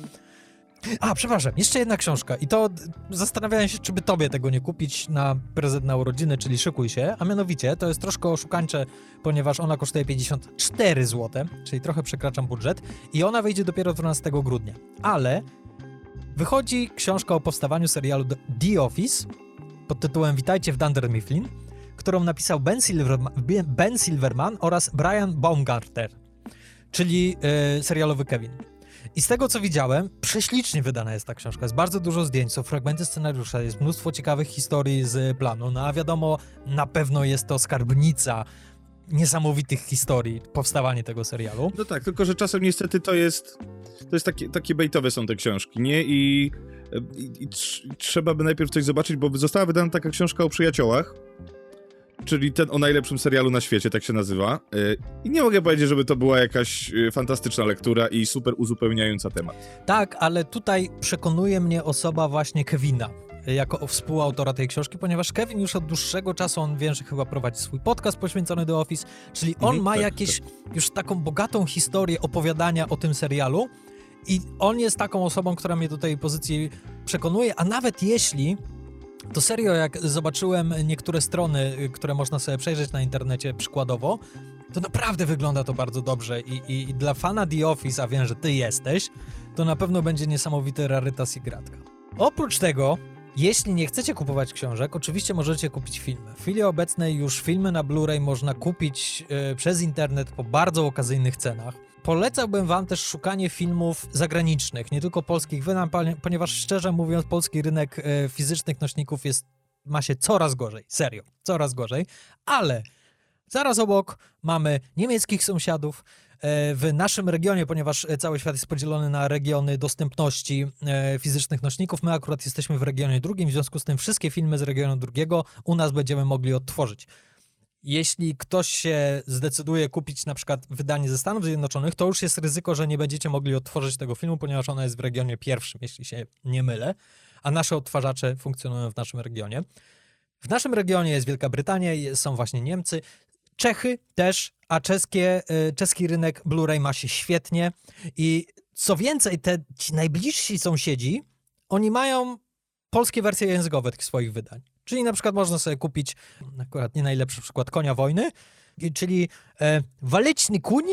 A, przepraszam, jeszcze jedna książka i to zastanawiałem się, czy by tobie tego nie kupić na prezent na urodziny, czyli szykuj się, a mianowicie to jest troszkę oszukańcze, ponieważ ona kosztuje 54 zł, czyli trochę przekraczam budżet i ona wyjdzie dopiero 12 grudnia, ale wychodzi książka o powstawaniu serialu The Office pod tytułem Witajcie w Dunder Mifflin, którą napisał Ben Silverman, ben Silverman oraz Brian Baumgartner, czyli yy, serialowy Kevin. I z tego co widziałem, prześlicznie wydana jest ta książka. Jest bardzo dużo zdjęć, są fragmenty scenariusza, jest mnóstwo ciekawych historii z planu. No a wiadomo, na pewno jest to skarbnica niesamowitych historii, powstawanie tego serialu. No tak, tylko że czasem niestety to jest. To jest takie, takie bejtowe są te książki, nie? I, i, i trzeba by najpierw coś zobaczyć, bo została wydana taka książka o przyjaciołach czyli ten o najlepszym serialu na świecie, tak się nazywa. Y, I nie mogę powiedzieć, żeby to była jakaś y, fantastyczna lektura i super uzupełniająca temat. Tak, ale tutaj przekonuje mnie osoba właśnie Kevina jako współautora tej książki, ponieważ Kevin już od dłuższego czasu, on wie, że chyba prowadzi swój podcast poświęcony The Office, czyli on mhm, ma tak, jakieś tak. już taką bogatą historię opowiadania o tym serialu i on jest taką osobą, która mnie do tej pozycji przekonuje, a nawet jeśli to serio, jak zobaczyłem niektóre strony, y, które można sobie przejrzeć na internecie przykładowo, to naprawdę wygląda to bardzo dobrze i, i, i dla fana The Office, a wiem, że ty jesteś, to na pewno będzie niesamowity rarytas i gratka. Oprócz tego, jeśli nie chcecie kupować książek, oczywiście możecie kupić filmy. W chwili obecnej już filmy na Blu-ray można kupić yy, przez internet po bardzo okazyjnych cenach. Polecałbym wam też szukanie filmów zagranicznych, nie tylko polskich ponieważ szczerze mówiąc polski rynek e, fizycznych nośników jest, ma się coraz gorzej, serio, coraz gorzej, ale zaraz obok mamy niemieckich sąsiadów, w naszym regionie, ponieważ cały świat jest podzielony na regiony dostępności e, fizycznych nośników, my akurat jesteśmy w regionie drugim, w związku z tym wszystkie filmy z regionu drugiego u nas będziemy mogli odtworzyć. Jeśli ktoś się zdecyduje kupić na przykład wydanie ze Stanów Zjednoczonych, to już jest ryzyko, że nie będziecie mogli odtworzyć tego filmu, ponieważ ona jest w regionie pierwszym, jeśli się nie mylę, a nasze odtwarzacze funkcjonują w naszym regionie. W naszym regionie jest Wielka Brytania, są właśnie Niemcy, Czechy też, a czeskie, y, czeski rynek Blu-ray ma się świetnie i co więcej, te ci najbliżsi sąsiedzi, oni mają polskie wersje językowe tych swoich wydań. Czyli na przykład można sobie kupić, akurat nie najlepszy przykład, Konia Wojny, czyli e, waleczny kuń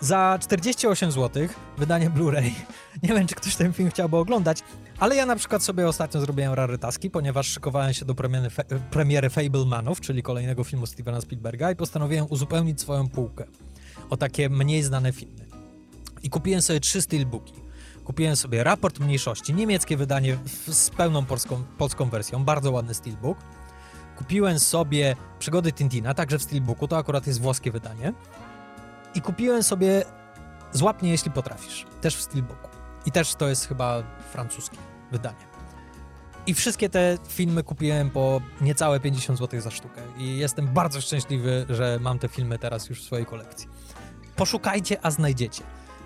za 48 zł, wydanie Blu-ray. [LAUGHS] Nie wiem, czy ktoś ten film chciałby oglądać, ale ja na przykład sobie ostatnio zrobiłem rarytaski, ponieważ szykowałem się do premiery, fe, premiery Fablemanów, czyli kolejnego filmu Stevena Spielberga i postanowiłem uzupełnić swoją półkę o takie mniej znane filmy. I kupiłem sobie trzy steelbooki. Kupiłem sobie Raport Mniejszości, niemieckie wydanie z pełną polską, polską wersją, bardzo ładny steelbook. Kupiłem sobie Przygody Tintina, także w steelbooku, to akurat jest włoskie wydanie. I kupiłem sobie Złap mnie, jeśli potrafisz, też w steelbooku. I też to jest chyba francuskie wydanie. I wszystkie te filmy kupiłem po niecałe 50 zł za sztukę. I jestem bardzo szczęśliwy, że mam te filmy teraz już w swojej kolekcji. Poszukajcie, a znajdziecie.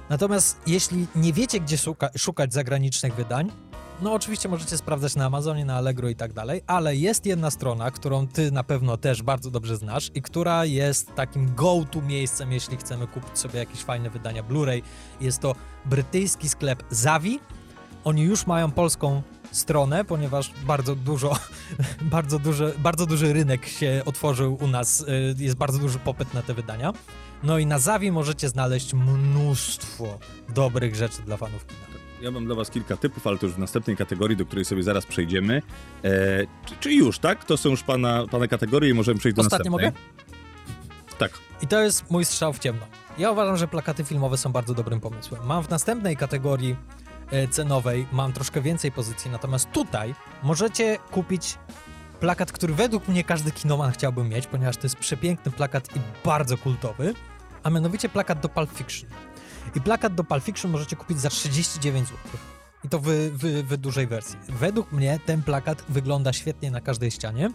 Natomiast jeśli nie wiecie, gdzie szuka, szukać zagranicznych wydań, no oczywiście możecie sprawdzać na Amazonie, na Allegro i tak dalej, ale jest jedna strona, którą ty na pewno też bardzo dobrze znasz i która jest takim go-to miejscem, jeśli chcemy kupić sobie jakieś fajne wydania Blu-ray. Jest to brytyjski sklep Zavi. Oni już mają polską stronę, ponieważ bardzo dużo, [LAUGHS] bardzo duży, bardzo duży rynek się otworzył u nas, y, jest bardzo duży popyt na te wydania. No i na Zavi możecie znaleźć mnóstwo dobrych rzeczy dla fanów kina. Ja mam dla was kilka typów, ale to już w następnej kategorii, do której sobie zaraz przejdziemy. E, czy, czy już, tak? To są już pana, pana kategorie i możemy przejść do Ostatnio następnej. Tak. I to jest mój strzał w ciemno. Ja uważam, że plakaty filmowe są bardzo dobrym pomysłem. Mam w następnej kategorii e, cenowej, mam troszkę więcej pozycji, natomiast tutaj możecie kupić plakat, który według mnie każdy kinoman chciałby mieć, ponieważ to jest przepiękny plakat i bardzo kultowy, a mianowicie plakat do Pulp Fiction. I plakat do Pulp Fiction możecie kupić za 39 zł. I to w, w, w dużej wersji. Według mnie ten plakat wygląda świetnie na każdej ścianie.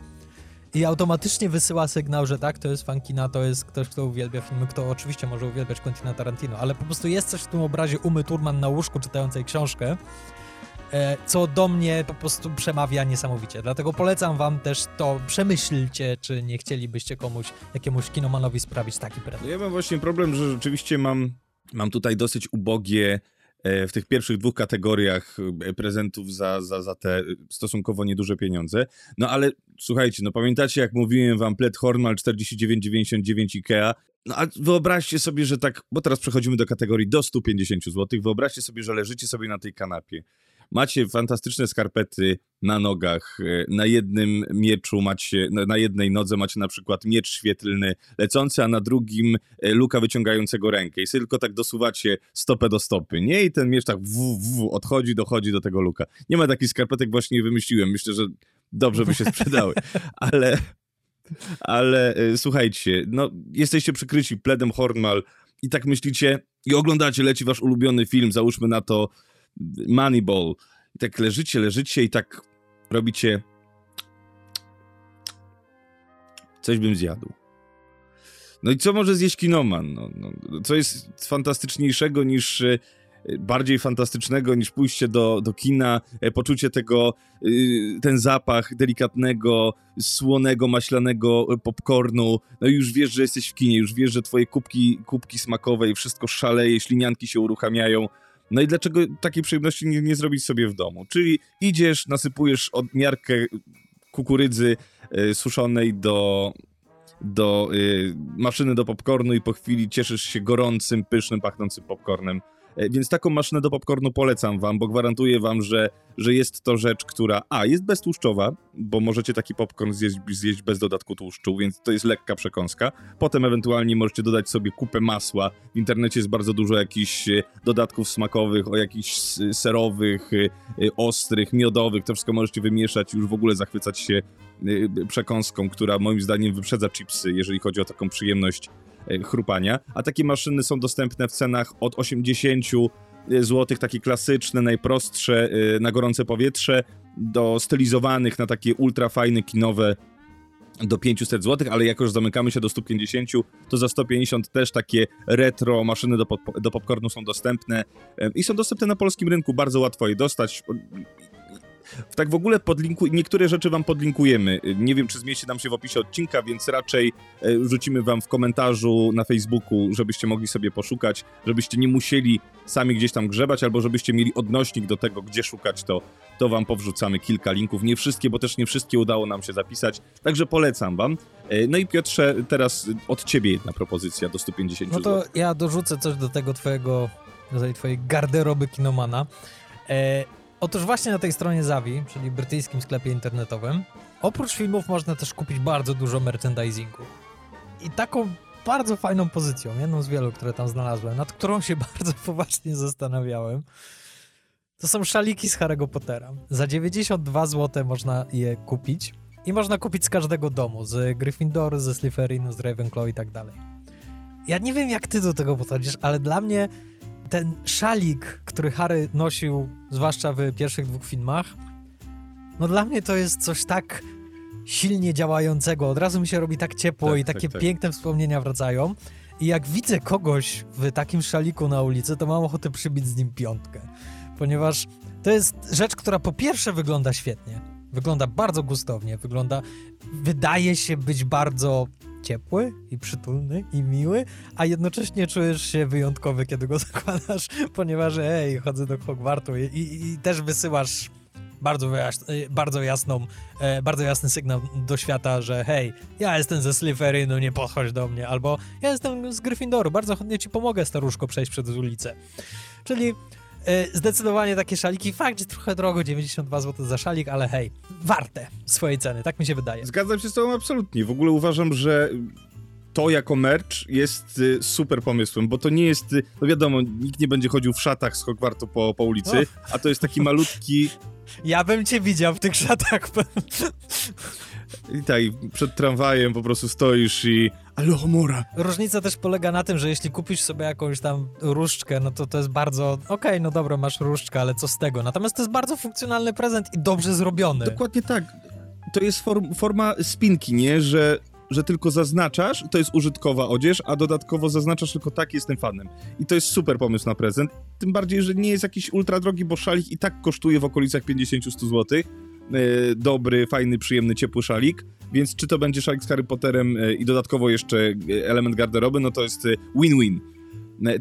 I automatycznie wysyła sygnał, że tak, to jest fan kina, to jest ktoś, kto uwielbia filmy, kto oczywiście może uwielbiać Quentina Tarantino, ale po prostu jest coś w tym obrazie Umy Turman na łóżku czytającej książkę, e, co do mnie po prostu przemawia niesamowicie. Dlatego polecam wam też to, przemyślcie, czy nie chcielibyście komuś, jakiemuś kinomanowi sprawić taki prezent. No ja mam właśnie problem, że rzeczywiście mam, mam tutaj dosyć ubogie e, w tych pierwszych dwóch kategoriach e, prezentów za, za, za te e, stosunkowo nieduże pieniądze. No ale słuchajcie, no pamiętacie jak mówiłem wam Pled Hornmal 49,99 IKEA? No a wyobraźcie sobie, że tak, bo teraz przechodzimy do kategorii do 150 zł. Wyobraźcie sobie, że leżycie sobie na tej kanapie. Macie fantastyczne skarpety na nogach, e, na jednym mieczu macie, na- jednej nodze macie na przykład miecz świetlny lecący, a na drugim e, luka wyciągającego rękę. I sobie tylko tak dosuwacie stopę do stopy, nie? I ten miecz tak w, w, odchodzi, dochodzi do tego luka. Nie ma takich skarpetek, właśnie wymyśliłem. Myślę, że dobrze by się [LAUGHS] sprzedały. Ale, ale e, słuchajcie, no jesteście przykryci pledem Hornmal i tak myślicie i oglądacie, leci wasz ulubiony film, załóżmy na to Moneyball. I tak leżycie, leżycie i tak robicie coś bym zjadł. No i co może zjeść kinoman? No, no, co jest fantastyczniejszego niż e, bardziej fantastycznego niż pójście do, do kina, e, poczucie tego, y, ten zapach delikatnego, słonego, maślanego e, popcornu, no i już wiesz, że jesteś w kinie, już wiesz, że twoje kubki, kubki smakowe i wszystko szaleje, ślinianki się uruchamiają. No i dlaczego takiej przyjemności nie, nie zrobić sobie w domu? Czyli idziesz, nasypujesz od miarkę kukurydzy y, suszonej do, do y, maszyny do popcornu i po chwili cieszysz się gorącym, pysznym, pachnącym popcornem. E, Więc taką maszynę do popcornu polecam wam, bo gwarantuję wam, że, że jest to rzecz, która a, jest beztłuszczowa, bo możecie taki popcorn zjeść, zjeść bez dodatku tłuszczu, więc to jest lekka przekąska. Potem ewentualnie możecie dodać sobie kupę masła. W internecie jest bardzo dużo jakichś e, dodatków smakowych, o jakichś serowych, e, ostrych, miodowych. To wszystko możecie wymieszać i już w ogóle zachwycać się przekąską, która moim zdaniem wyprzedza chipsy, jeżeli chodzi o taką przyjemność chrupania. A takie maszyny są dostępne w cenach od 80 zł, takie klasyczne, najprostsze e, na gorące powietrze, do stylizowanych na takie ultra fajne kinowe do 500 zł, ale jak już zamykamy się do 150, to za 150 też takie retro maszyny do, pop- do popcornu są dostępne e, i są dostępne na polskim rynku, bardzo łatwo je dostać. Tak w ogóle podlinku... niektóre rzeczy wam podlinkujemy. Nie wiem, czy zmieści nam się w opisie odcinka, więc raczej e, rzucimy wam w komentarzu na Facebooku, żebyście mogli sobie poszukać, żebyście nie musieli sami gdzieś tam grzebać, albo żebyście mieli odnośnik do tego, gdzie szukać, to, to wam powrzucamy kilka linków. Nie wszystkie, bo też nie wszystkie udało nam się zapisać, także polecam wam. E, No i Piotrze, teraz od ciebie jedna propozycja do 150 No to ja dorzucę coś do tego twojego, do tej twojej garderoby kinomana. E, otóż właśnie na tej stronie Zavi, czyli brytyjskim sklepie internetowym, oprócz filmów można też kupić bardzo dużo merchandisingu. I taką bardzo fajną pozycją, jedną z wielu, które tam znalazłem, nad którą się [LAUGHS] bardzo poważnie zastanawiałem, to są szaliki z Harry'ego Pottera. Za 92 zł można je kupić i można kupić z każdego domu, z Gryffindoru, ze Slytherinu, z Ravenclaw i tak dalej. Ja nie wiem, jak ty do tego podchodzisz, ale dla mnie ten szalik, który Harry nosił, zwłaszcza w pierwszych dwóch filmach, no dla mnie to jest coś tak silnie działającego. Od razu mi się robi tak ciepło Tak, i tak, takie tak. piękne wspomnienia wracają. I jak widzę kogoś w takim szaliku na ulicy, to mam ochotę przybić z nim piątkę. Ponieważ to jest rzecz, która po pierwsze wygląda świetnie. Wygląda bardzo gustownie, wygląda, wydaje się być bardzo ciepły i przytulny i miły, a jednocześnie czujesz się wyjątkowy, kiedy go [LAUGHS] zakładasz, ponieważ ej, chodzę do Hogwartu i, i, i też wysyłasz bardzo, y, bardzo jasną, e, bardzo jasny sygnał do świata, że hej, ja jestem ze Slytherinu, nie podchodź do mnie, albo ja jestem z Gryffindoru, bardzo chętnie ci pomogę, staruszko, przejść przez ulicę. Czyli zdecydowanie takie szaliki, fakt, że trochę drogo, 92 zł za szalik, ale hej, warte swojej ceny, tak mi się wydaje. Zgadzam się z tobą absolutnie. W ogóle uważam, że to jako merch jest y, super pomysłem, bo to nie jest, y, no wiadomo, nikt nie będzie chodził w szatach z Hogwartu po, po ulicy, a to jest taki malutki, Ja bym cię widział w tych szatach. [LAUGHS] i tak, przed tramwajem po prostu stoisz i Alohomora. Różnica też polega na tym, że jeśli kupisz sobie jakąś tam różdżkę, no to to jest bardzo, okej, no dobra, masz różdżkę, ale co z tego? Natomiast to jest bardzo funkcjonalny prezent i dobrze zrobiony. Dokładnie tak. To jest form, forma spinki, nie? Że, że tylko zaznaczasz, to jest użytkowa odzież, a dodatkowo zaznaczasz tylko tak, jestem fanem. I to jest super pomysł na prezent. Tym bardziej, że nie jest jakiś ultra drogi, bo szalik i tak kosztuje w okolicach 50-100 zł. E, dobry, fajny, przyjemny, ciepły szalik. Więc czy to będzie szalik z Harry Potterem e, i dodatkowo jeszcze e, element garderoby, no to jest win-win.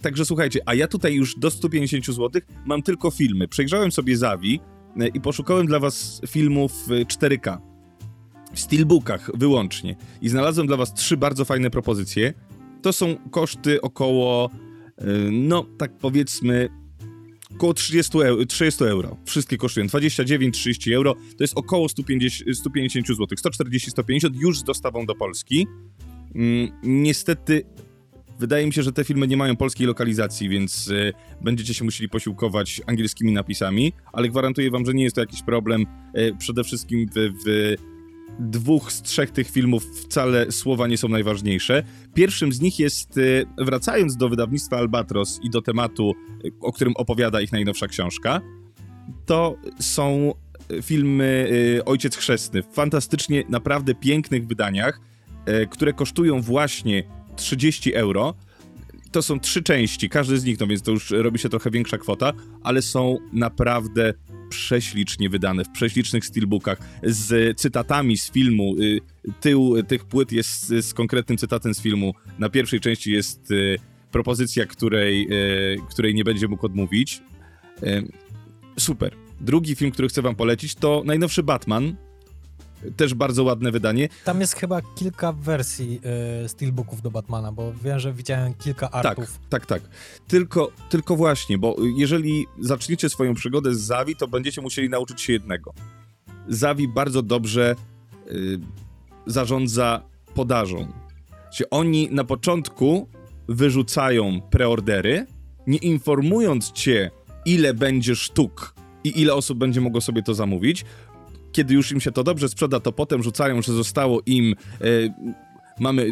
Także słuchajcie, a ja tutaj już do 150 zł mam tylko filmy. Przejrzałem sobie Zawi i poszukałem dla was filmów e, 4K. W steelbookach wyłącznie. I znalazłem dla was trzy bardzo fajne propozycje. To są koszty około, no tak powiedzmy, około 30 euro, 30 euro. Wszystkie kosztują 29-30 euro. To jest około 150, 150 zł. 140-150 już z dostawą do Polski. Mm, niestety Wydaje mi się, że te filmy nie mają polskiej lokalizacji, więc e, będziecie się musieli posiłkować angielskimi napisami, ale gwarantuję wam, że nie jest to jakiś problem. E, przede wszystkim w, w dwóch z trzech tych filmów wcale słowa nie są najważniejsze. Pierwszym z nich jest, e, wracając do wydawnictwa Albatros i do tematu, e, o którym opowiada ich najnowsza książka, to są e, filmy Ojciec Chrzestny w fantastycznie, naprawdę pięknych wydaniach, które kosztują właśnie 30 euro. To są trzy części, każdy z nich, no więc to już robi się trochę większa kwota, ale są naprawdę prześlicznie wydane, w prześlicznych steelbookach, z cytatami z filmu. Y, Tył tych płyt jest z- z konkretnym cytatem z filmu. Na pierwszej części jest y, propozycja, której, y, której nie będzie mógł odmówić. Super. Drugi film, który chcę wam polecić, to najnowszy Batman. Też bardzo ładne wydanie. Tam jest chyba kilka wersji y, steelbooków do Batmana, bo wiem, że widziałem kilka artów. Tak, tak, tak. Tylko, tylko właśnie, bo jeżeli zaczniecie swoją przygodę z Zawi, to będziecie musieli nauczyć się jednego. Zawi bardzo dobrze y, zarządza podażą. Czyli oni na początku wyrzucają preordery, nie informując cię, ile będzie sztuk i ile osób będzie mogło sobie to zamówić. Kiedy już im się to dobrze sprzeda, to potem rzucają, że zostało im y, mamy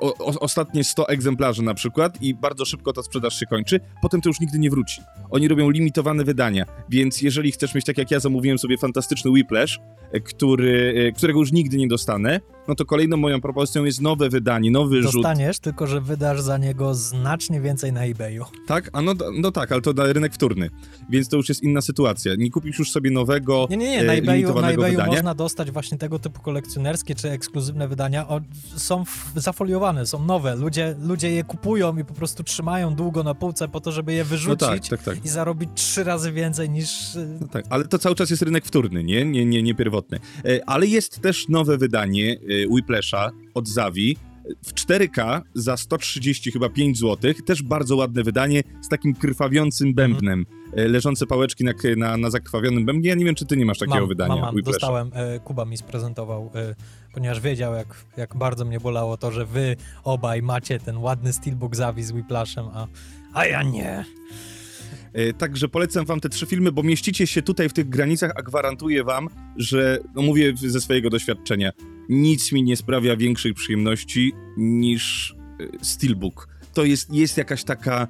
o, o, ostatnie 100 egzemplarzy na przykład i bardzo szybko ta sprzedaż się kończy, potem to już nigdy nie wróci. Oni robią limitowane wydania, więc jeżeli chcesz mieć tak jak ja zamówiłem sobie fantastyczny Whiplash, e, który, e, którego już nigdy nie dostanę, no to kolejną moją propozycją jest nowe wydanie, nowy rzut. Dostaniesz, tylko że wydasz za niego znacznie więcej na eBayu. Tak? A no, no tak, ale to na rynek wtórny, więc to już jest inna sytuacja. Nie kupisz już sobie nowego, Nie, nie, nie, e, na eBayu, na eBayu wydania. można dostać właśnie tego typu kolekcjonerskie czy ekskluzywne wydania. O, są zafoliowane, są nowe. Ludzie, ludzie je kupują i po prostu trzymają długo na półce po to, żeby je No wyrzucić tak, tak, tak. i zarobić trzy razy więcej niż... y, No tak, ale to cały czas jest rynek wtórny, nie? Nie, nie, nie pierwotny. E, Ale jest też nowe wydanie e, Whiplasha od Zawi w 4K za 130 chyba 5 zł. Też bardzo ładne wydanie z takim krwawiącym bębnem. E, Leżące pałeczki na, na, na zakrwawionym bębnie. Ja nie wiem, czy ty nie masz takiego mam, wydania Mam, mam, dostałem, e, Kuba mi sprezentował, e, ponieważ wiedział, jak, jak bardzo mnie bolało to, że wy obaj macie ten ładny steelbook Zawi z Whiplashem, a, a ja nie. E, Także polecam wam te trzy filmy, bo mieścicie się tutaj w tych granicach, a gwarantuję wam, że, no mówię ze swojego doświadczenia, nic mi nie sprawia większej przyjemności niż e, Steelbook. To jest, jest jakaś taka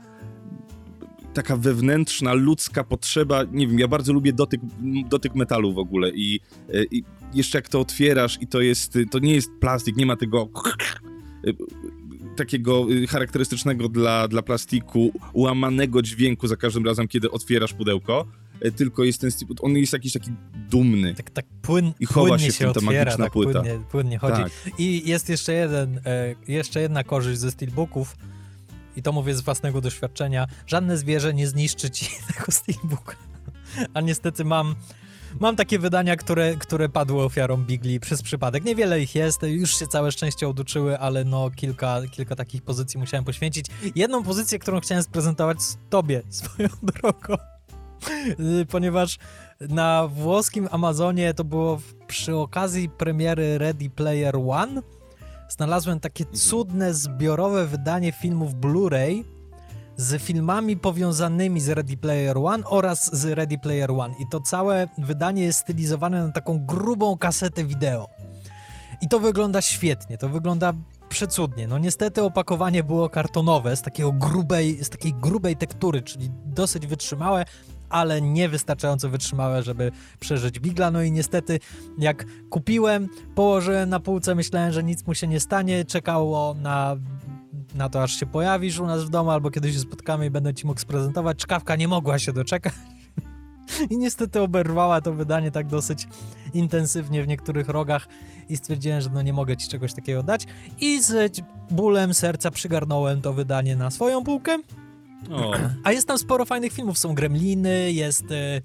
taka wewnętrzna, ludzka potrzeba, nie wiem, ja bardzo lubię dotyk, dotyk metalu w ogóle i, e, i jeszcze jak to otwierasz i to jest, to nie jest plastik, nie ma tego takiego y, charakterystycznego dla, dla plastiku, łamanego dźwięku za każdym razem, kiedy otwierasz pudełko, y, tylko jest ten, on jest jakiś taki dumny. Tak, tak płyn, I chowa płynnie się się, w tym ta otwiera, magiczna tak płyta. Płynnie, płynnie chodzi. Tak. I jest jeszcze jeden, e, jeszcze jedna korzyść ze steelbooków i to mówię z własnego doświadczenia. Żadne zwierzę nie zniszczy ci [LAUGHS] tego steelbooka. A niestety mam, mam takie wydania, które, które padły ofiarą Bigli przez przypadek. Niewiele ich jest, już się całe szczęście oduczyły, ale no kilka, kilka takich pozycji musiałem poświęcić. Jedną pozycję, którą chciałem sprezentować z tobie [LAUGHS] swoją drogą. Y, Ponieważ na włoskim Amazonie to było przy okazji premiery Ready Player One. Znalazłem takie cudne, zbiorowe wydanie filmów Blu-ray z filmami powiązanymi z Ready Player One oraz z Ready Player One. I to całe wydanie jest stylizowane na taką grubą kasetę wideo. I to wygląda świetnie, to wygląda przecudnie. No niestety opakowanie było kartonowe, z, takiego grubej, z takiej grubej tektury, czyli dosyć wytrzymałe, ale niewystarczająco wytrzymałe, żeby przeżyć bigla. No i niestety, jak kupiłem, położyłem na półce, myślałem, że nic mu się nie stanie, czekało na, na to, aż się pojawisz u nas w domu, albo kiedyś się spotkamy i będę ci mógł sprezentować. Czkawka nie mogła się doczekać. [LAUGHS] I niestety oberwała to wydanie tak dosyć intensywnie w niektórych rogach i stwierdziłem, że no nie mogę ci czegoś takiego dać. I z bólem serca przygarnąłem to wydanie na swoją półkę. O, A jest tam sporo fajnych filmów. Są Gremliny, jest e,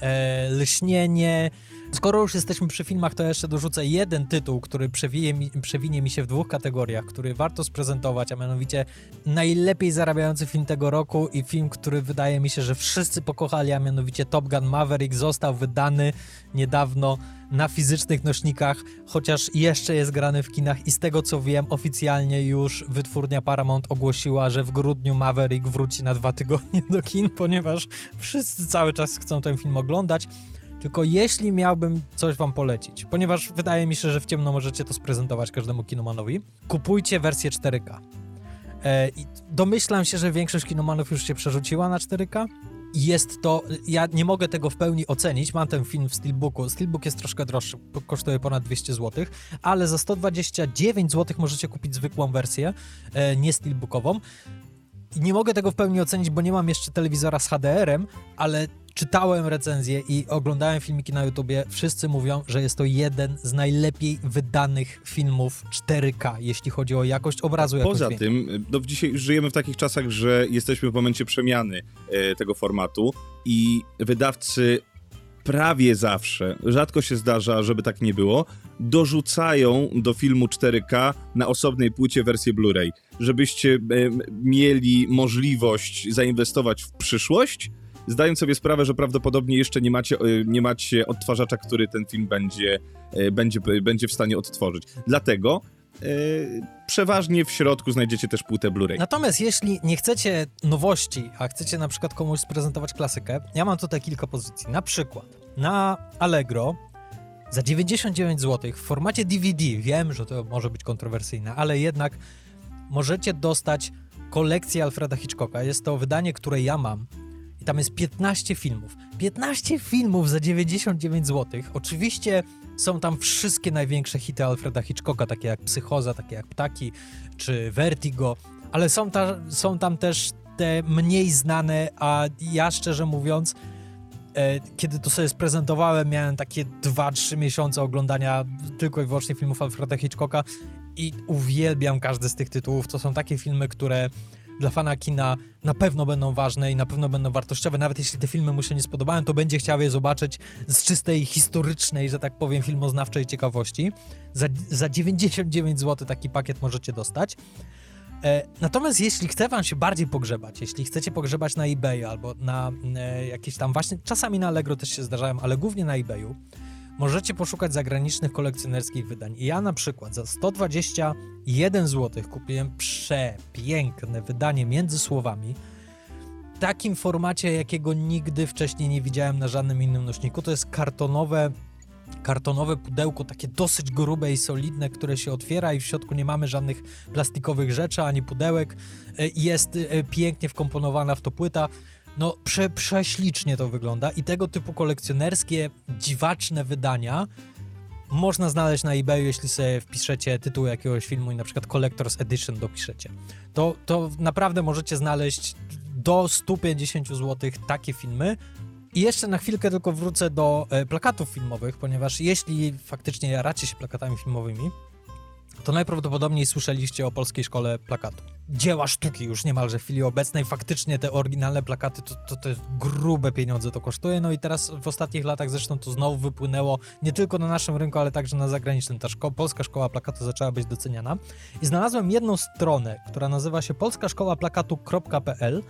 e, Lśnienie. Skoro już jesteśmy przy filmach, to jeszcze dorzucę jeden tytuł, który mi, przewinie mi się w dwóch kategoriach, który warto sprezentować, a mianowicie najlepiej zarabiający film tego roku i film, który wydaje mi się, że wszyscy pokochali, a mianowicie Top Gun Maverick został wydany niedawno na fizycznych nośnikach, chociaż jeszcze jest grany w kinach i z tego co wiem, oficjalnie już wytwórnia Paramount ogłosiła, że w grudniu Maverick wróci na dwa tygodnie do kin, [LAUGHS] ponieważ wszyscy cały czas chcą ten film oglądać. Tylko jeśli miałbym coś wam polecić, ponieważ wydaje mi się, że w ciemno możecie to sprezentować każdemu kinomanowi, kupujcie wersję 4K. E, domyślam się, że większość kinomanów już się przerzuciła na 4K. Jest to, ja nie mogę tego w pełni ocenić, mam ten film w Steelbooku, Steelbook jest troszkę droższy, kosztuje ponad 200 zł, ale za 129 zł możecie kupić zwykłą wersję, e, nie Steelbookową. I nie mogę tego w pełni ocenić, bo nie mam jeszcze telewizora z HDR-em, ale czytałem recenzje i oglądałem filmiki na YouTubie. Wszyscy mówią, że jest to jeden z najlepiej wydanych filmów 4K, jeśli chodzi o jakość obrazu. Jakość Poza dźwięku. tym, no dzisiaj żyjemy w takich czasach, że jesteśmy w momencie przemiany e, tego formatu i wydawcy prawie zawsze, rzadko się zdarza, żeby tak nie było, dorzucają do filmu 4K na osobnej płycie wersję Blu-ray, żebyście e, mieli możliwość zainwestować w przyszłość, zdając sobie sprawę, że prawdopodobnie jeszcze nie macie, e, nie macie odtwarzacza, który ten film będzie, e, będzie, będzie w stanie odtworzyć. Dlatego e, przeważnie w środku znajdziecie też płytę Blu-ray. Natomiast jeśli nie chcecie nowości, a chcecie na przykład komuś sprezentować klasykę, ja mam tutaj kilka pozycji. Na przykład na Allegro za 99 zł w formacie DVD, wiem, że to może być kontrowersyjne, ale jednak możecie dostać kolekcję Alfreda Hitchcocka. Jest to wydanie, które ja mam. I tam jest 15 filmów. 15 filmów za 99 zł. Oczywiście Są tam wszystkie największe hity Alfreda Hitchcocka, takie jak Psychoza, takie jak Ptaki czy Vertigo, ale są, ta, są tam też te mniej znane, a ja szczerze mówiąc, e, kiedy to sobie sprezentowałem, miałem takie 2-3 miesiące oglądania tylko i wyłącznie filmów Alfreda Hitchcocka i uwielbiam każdy z tych tytułów. To są takie filmy, które dla fana kina na pewno będą ważne i na pewno będą wartościowe. Nawet jeśli te filmy mu się nie spodobają, to będzie chciał je zobaczyć z czystej historycznej, że tak powiem, filmoznawczej ciekawości. Za, za 99 zł taki pakiet możecie dostać. E, natomiast jeśli chce wam się bardziej pogrzebać, jeśli chcecie pogrzebać na eBayu albo na e, jakieś tam właśnie, czasami na Allegro też się zdarzają, ale głównie na eBayu, możecie poszukać zagranicznych kolekcjonerskich wydań. Ja na przykład za 121 zł kupiłem przepiękne wydanie między słowami. W takim formacie, jakiego nigdy wcześniej nie widziałem na żadnym innym nośniku. To jest kartonowe kartonowe pudełko, takie dosyć grube i solidne, które się otwiera i w środku nie mamy żadnych plastikowych rzeczy, ani pudełek. E, Jest e, pięknie wkomponowana w to płyta. No, prze, prześlicznie to wygląda i tego typu kolekcjonerskie, dziwaczne wydania można znaleźć na eBayu, jeśli sobie wpiszecie tytuł jakiegoś filmu i na przykład Collector's Edition dopiszecie. To, to naprawdę możecie znaleźć do 150 zł takie filmy. I jeszcze na chwilkę tylko wrócę do e, plakatów filmowych, ponieważ jeśli faktycznie jaracie się plakatami filmowymi, to najprawdopodobniej słyszeliście o Polskiej Szkole Plakatu. Dzieła sztuki już niemalże w chwili obecnej. Faktycznie te oryginalne plakaty to, to, to grube pieniądze to kosztuje. No i teraz w ostatnich latach zresztą to znowu wypłynęło nie tylko na naszym rynku, ale także na zagranicznym. Ta szko- Polska Szkoła Plakatu zaczęła być doceniana. I znalazłem jedną stronę, która nazywa się polskaszkołaplakatu.pl,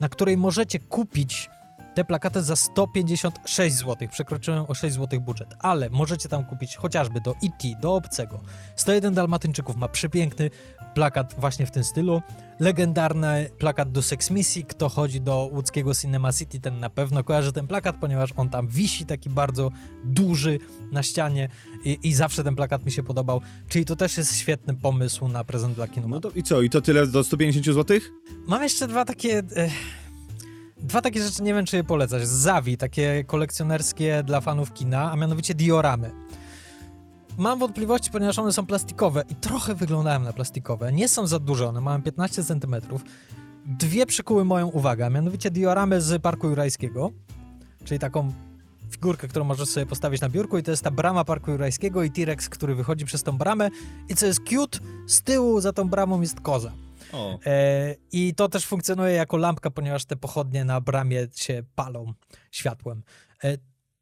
na której możecie kupić te plakaty za 156 zł. Przekroczyłem o 6 zł budżet, ale możecie tam kupić chociażby do E.T., do Obcego. 101 Dalmatyńczyków ma przepiękny plakat właśnie w tym stylu. Legendarny plakat do Sex Missy. Kto chodzi do łódzkiego Cinema City, ten na pewno kojarzy ten plakat, ponieważ on tam wisi taki bardzo duży na ścianie i, i zawsze ten plakat mi się podobał. Czyli to też jest świetny pomysł na prezent dla kinu. No to i co? I to tyle do 150 zł? Mam jeszcze dwa takie. E, dwa takie rzeczy, nie wiem czy je polecać. Zawi, takie kolekcjonerskie dla fanów kina, a mianowicie dioramy. Mam wątpliwości, ponieważ one są plastikowe i trochę wyglądają na plastikowe. Nie są za duże, one mają 15 cm. Dwie przykuły moją uwagę, a mianowicie dioramy z Parku Jurajskiego, czyli taką figurkę, którą możesz sobie postawić na biurku i to jest ta brama Parku Jurajskiego i T-Rex, który wychodzi przez tą bramę i co jest cute, z tyłu za tą bramą jest koza. O. E, I to też funkcjonuje jako lampka, ponieważ te pochodnie na bramie się palą światłem. E,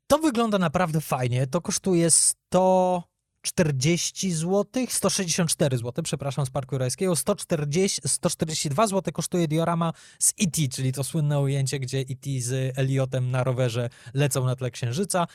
to wygląda naprawdę fajnie. To kosztuje 140 zł, 164 zł, przepraszam, z Parku Jurajskiego. 140, 142 zł kosztuje diorama z E.T., czyli to słynne ujęcie, gdzie E.T. z Eliotem na rowerze lecą na tle księżyca.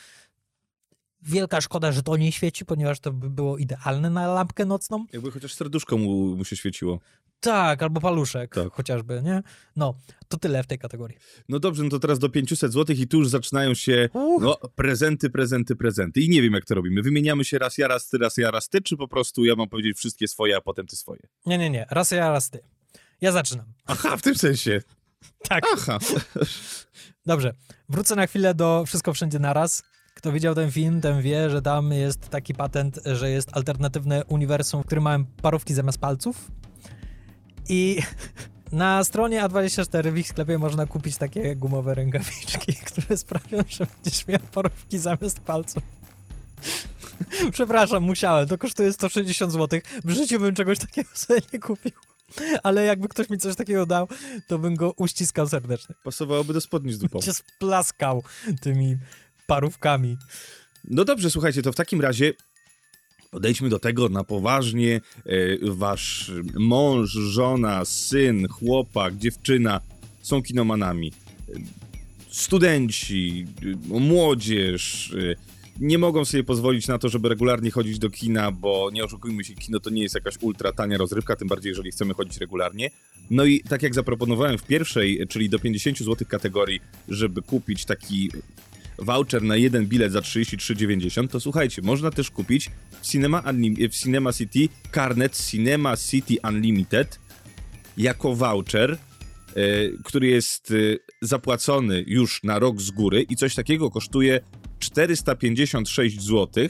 Wielka szkoda, że to nie świeci, ponieważ to by było idealne na lampkę nocną. Jakby chociaż serduszko mu, mu się świeciło. Tak, albo paluszek Tak. chociażby, nie? No, to tyle w tej kategorii. No dobrze, no to teraz do 500 zł i tu już zaczynają się Uch. no, prezenty, prezenty, prezenty. I nie wiem, jak to robimy. Wymieniamy się raz ja, raz ty, raz ja, raz ty, czy po prostu ja mam powiedzieć wszystkie swoje, a potem ty swoje? Nie, nie, nie. Raz ja, raz ty. Ja zaczynam. Aha, w tym sensie. Tak. Aha. Dobrze. Wrócę na chwilę do Wszystko Wszędzie Naraz. Kto widział ten film, ten wie, że tam jest taki patent, że jest alternatywne uniwersum, w którym mają parówki zamiast palców. I [LAUGHS] na stronie A24 w ich sklepie można kupić takie gumowe rękawiczki, [LAUGHS] które sprawią, że będziesz miał parówki zamiast palców. [LAUGHS] Przepraszam, musiałem. To kosztuje 160 zł. W życiu bym czegoś takiego sobie nie kupił. Ale jakby ktoś mi coś takiego dał, to bym go uściskał serdecznie. Pasowałoby do spodni z dupą. Cię splaskał tymi parówkami. No dobrze, słuchajcie, to w takim razie podejdźmy do tego na poważnie. E, Wasz mąż, żona, syn, chłopak, dziewczyna są kinomanami. Studenci, młodzież e, nie mogą sobie pozwolić na to, żeby regularnie chodzić do kina, bo nie oszukujmy się, kino to nie jest jakaś ultra tania rozrywka, tym bardziej jeżeli chcemy chodzić regularnie. No i tak jak zaproponowałem w pierwszej, czyli do 50 zł kategorii, żeby kupić taki voucher na jeden bilet za 33,90, to słuchajcie, można też kupić w Cinema, Unlim- w Cinema City karnet Cinema City Unlimited jako voucher, e, który jest e, zapłacony już na rok z góry i coś takiego kosztuje 456 zł.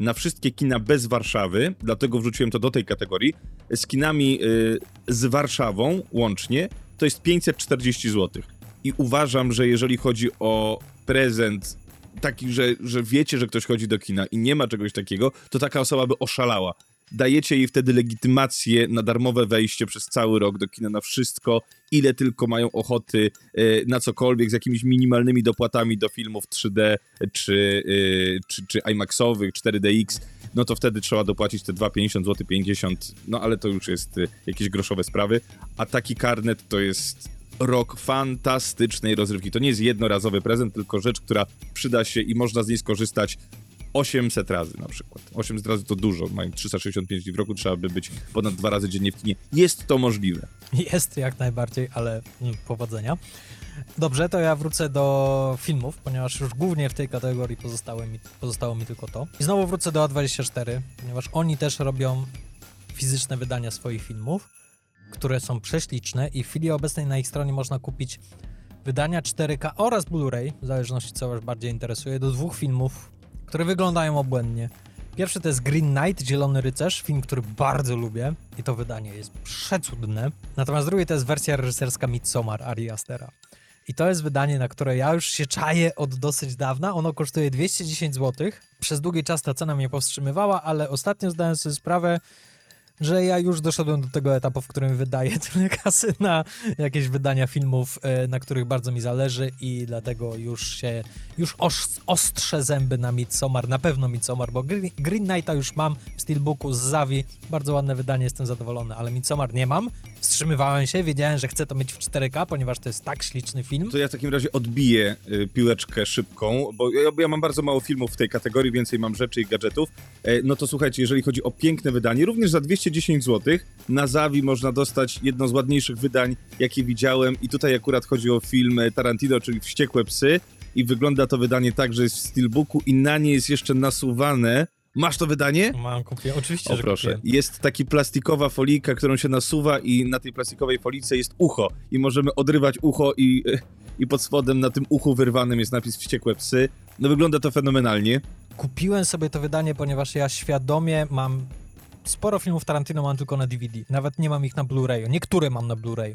na wszystkie kina bez Warszawy, dlatego wrzuciłem to do tej kategorii, z kinami y, z Warszawą łącznie, to jest 540 zł. I uważam, że jeżeli chodzi o prezent taki, że, że wiecie, że ktoś chodzi do kina i nie ma czegoś takiego, to taka osoba by oszalała. Dajecie jej wtedy legitymację na darmowe wejście przez cały rok do kina na wszystko, ile tylko mają ochoty y, na cokolwiek, z jakimiś minimalnymi dopłatami do filmów 3D czy, y, czy, czy IMAXowych, 4DX, no to wtedy trzeba dopłacić te 2,50 zł, 50, no ale to już jest y, jakieś groszowe sprawy. A taki karnet to jest rok fantastycznej rozrywki. To nie jest jednorazowy prezent, tylko rzecz, która przyda się i można z niej skorzystać 800 razy na przykład. 800 razy to dużo, mają 365 dni w roku, trzeba by być ponad dwa razy dziennie w kinie. Jest to możliwe. Jest jak najbardziej, ale mm, powodzenia. Dobrze, to ja wrócę do filmów, ponieważ już głównie w tej kategorii pozostało mi, pozostało mi tylko to. I znowu wrócę do A24, ponieważ oni też robią fizyczne wydania swoich filmów, które są prześliczne i w chwili obecnej na ich stronie można kupić wydania 4K oraz Blu-ray, w zależności co Was bardziej interesuje, do dwóch filmów, które wyglądają obłędnie. Pierwszy to jest Green Knight, Zielony Rycerz, film, który bardzo lubię i to wydanie jest przecudne. Natomiast drugi to jest wersja reżyserska Midsommar Ari Astera. I to jest wydanie, na które ja już się czaję od dosyć dawna. Ono kosztuje 210 zł. Przez długi czas ta cena mnie powstrzymywała, ale ostatnio zdałem sobie sprawę, że ja już doszedłem do tego etapu, w którym wydaję [LAUGHS] tyle kasy na jakieś wydania filmów, e, na których bardzo mi zależy i dlatego już się, już os- ostrzę zęby na Midsommar, na pewno Midsommar, bo Green, Green Knighta już mam w Steelbooku z Zawi, bardzo ładne wydanie, jestem zadowolony, ale Midsommar nie mam, wstrzymywałem się, wiedziałem, że chcę to mieć w 4K, ponieważ to jest tak śliczny film. To ja w takim razie odbiję y, piłeczkę szybką, bo ja, ja mam bardzo mało filmów w tej kategorii, więcej mam rzeczy i gadżetów. E, no to słuchajcie, jeżeli chodzi o piękne wydanie, również za 210 zł na Zawi można dostać jedno z ładniejszych wydań, jakie widziałem i tutaj akurat chodzi o film Tarantino, czyli Wściekłe Psy i wygląda to wydanie tak, że jest w steelbooku i na nie jest jeszcze nasuwane Masz to wydanie? Mam, kupię, oczywiście, O że proszę. kupiłem. Jest taki plastikowa folika, którą się nasuwa i na tej plastikowej folice jest ucho i możemy odrywać ucho i, i pod spodem na tym uchu wyrwanym jest napis Wściekłe Psy. No wygląda to fenomenalnie. Kupiłem sobie to wydanie, ponieważ ja świadomie mam sporo filmów Tarantino mam tylko na DVD. Nawet nie mam ich na Blu-rayu. Niektóre mam na Blu-rayu.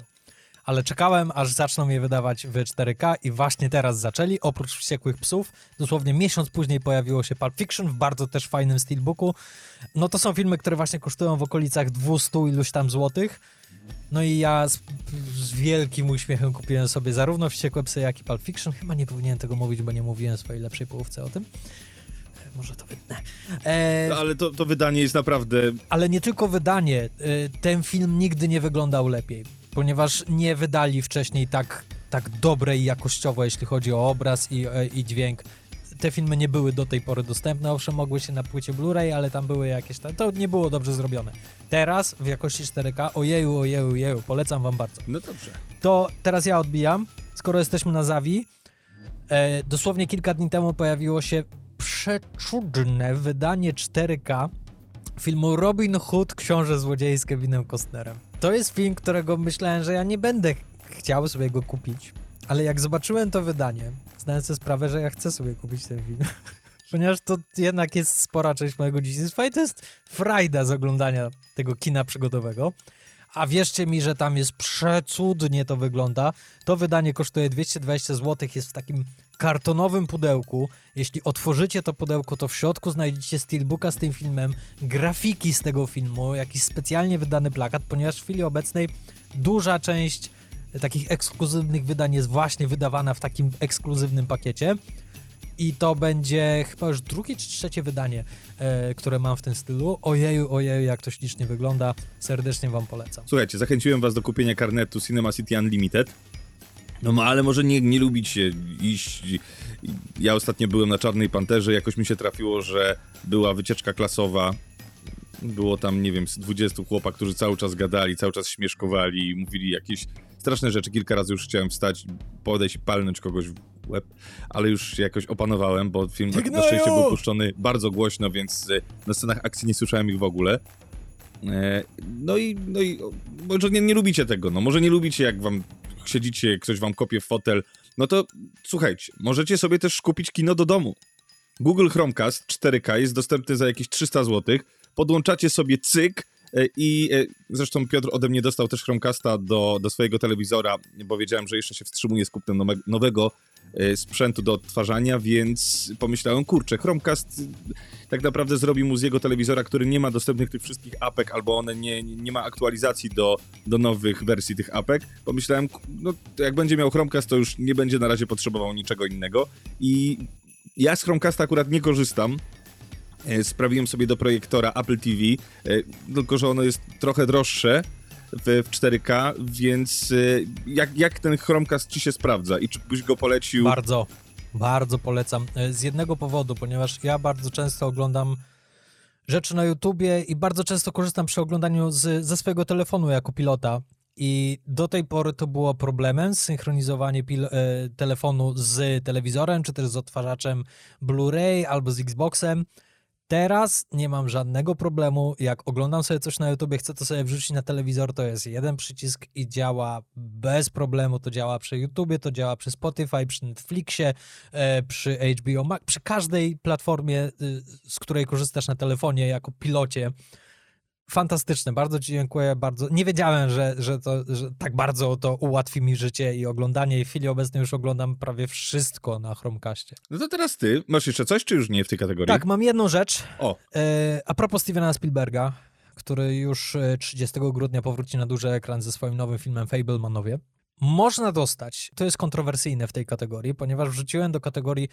Ale czekałem, aż zaczną je wydawać w 4K i właśnie teraz zaczęli. Oprócz Wściekłych Psów, dosłownie miesiąc później pojawiło się Pulp Fiction w bardzo też fajnym steelbooku. No to są filmy, które właśnie kosztują w okolicach 200 iluś tam złotych. No i ja z, z wielkim uśmiechem kupiłem sobie zarówno Wściekłe Psy, jak i Pulp Fiction. Chyba nie powinienem tego mówić, bo nie mówiłem swojej lepszej połówce o tym. E, Może to wytnę. E, No, ale to, to wydanie jest naprawdę... ale nie tylko wydanie. y, Ten film nigdy nie wyglądał lepiej, ponieważ nie wydali wcześniej tak, tak dobre i jakościowo, jeśli chodzi o obraz i, e, i dźwięk. Te filmy nie były do tej pory dostępne, owszem, mogły się na płycie Blu-ray, ale tam były jakieś... tam- To nie było dobrze zrobione. Teraz w jakości 4K, ojeju, ojeju, ojeju, polecam wam bardzo. No dobrze. To teraz ja odbijam, skoro jesteśmy na Zawi. E, dosłownie kilka dni temu pojawiło się przeczudne wydanie 4K filmu Robin Hood, Książę Złodziei z Kevinem Costnerem. To jest film, którego myślałem, że ja nie będę ch- chciał sobie go kupić, ale jak zobaczyłem to wydanie, zdałem sobie sprawę, że ja chcę sobie kupić ten film. [LAUGHS] Ponieważ to jednak jest spora część mojego dzieciństwa i to jest frajda z oglądania tego kina przygodowego. A wierzcie mi, że tam jest przecudnie to wygląda. To wydanie kosztuje 220 zł, jest w takim kartonowym pudełku. Jeśli otworzycie to pudełko, to w środku znajdziecie steelbooka z tym filmem, grafiki z tego filmu, jakiś specjalnie wydany plakat, ponieważ w chwili obecnej duża część takich ekskluzywnych wydań jest właśnie wydawana w takim ekskluzywnym pakiecie. I to będzie chyba już drugie czy trzecie wydanie, e, które mam w tym stylu. Ojeju, ojeju, jak to ślicznie wygląda. Serdecznie wam polecam. Słuchajcie, zachęciłem was do kupienia karnetu Cinema City Unlimited. No ma- ale może nie, nie lubicie iść. Ja ostatnio byłem na Czarnej Panterze, jakoś mi się trafiło, że była wycieczka klasowa. Było tam, nie wiem, z 20 chłopak, którzy cały czas gadali, cały czas śmieszkowali, mówili jakieś straszne rzeczy. Kilka razy już chciałem wstać, podejść i palnąć kogoś w łeb, ale już się jakoś opanowałem, bo film na, na szczęście był puszczony bardzo głośno, więc e, na scenach akcji nie słyszałem ich w ogóle. E, No i, no i może nie, nie lubicie tego, no może nie lubicie jak wam siedzicie, ktoś wam kopie w fotel, no to słuchajcie, możecie sobie też kupić kino do domu. Google Chromecast 4K jest dostępny za jakieś 300 zł. Podłączacie sobie cyk e, i e, zresztą Piotr ode mnie dostał też Chromecasta do, do swojego telewizora, bo wiedziałem, że jeszcze się wstrzymuje z kupnem nowe- nowego sprzętu do odtwarzania, więc pomyślałem, kurczę, Chromecast y, tak naprawdę zrobi mu z jego telewizora, który nie ma dostępnych tych wszystkich apek, albo one nie, nie ma aktualizacji do, do nowych wersji tych apek. Pomyślałem, no jak będzie miał Chromecast, to już nie będzie na razie potrzebował niczego innego i ja z Chromecasta akurat nie korzystam. E, Sprawiłem sobie do projektora Apple TV, e, tylko że ono jest trochę droższe w, w 4K, więc e, jak, jak ten Chromecast ci się sprawdza i czy byś go polecił? Bardzo, bardzo polecam. E, Z jednego powodu, ponieważ ja bardzo często oglądam rzeczy na YouTubie i bardzo często korzystam przy oglądaniu z, ze swojego telefonu jako pilota. I do tej pory to było problemem synchronizowanie pil- e, telefonu z telewizorem, czy też z odtwarzaczem Blu-ray albo z Xboxem. Teraz nie mam żadnego problemu. Jak oglądam sobie coś na YouTube, chcę to sobie wrzucić na telewizor, to jest jeden przycisk i działa bez problemu. To działa przy YouTubie, to działa przy Spotify, przy Netflixie, e, przy HBO Max, przy każdej platformie, y, z której korzystasz na telefonie jako pilocie. Fantastyczne, bardzo Ci dziękuję, bardzo. Nie wiedziałem, że, że, to, że tak bardzo to ułatwi mi życie i oglądanie. I w chwili obecnej już oglądam prawie wszystko na Chromecastie. No to teraz ty. Masz jeszcze coś, czy już nie w tej kategorii? Tak, mam jedną rzecz. O, E, a propos Stevena Spielberga, który już e, 30 grudnia powróci na duży ekran ze swoim nowym filmem Fablemanowie. Można dostać, to jest kontrowersyjne w tej kategorii, ponieważ wrzuciłem do kategorii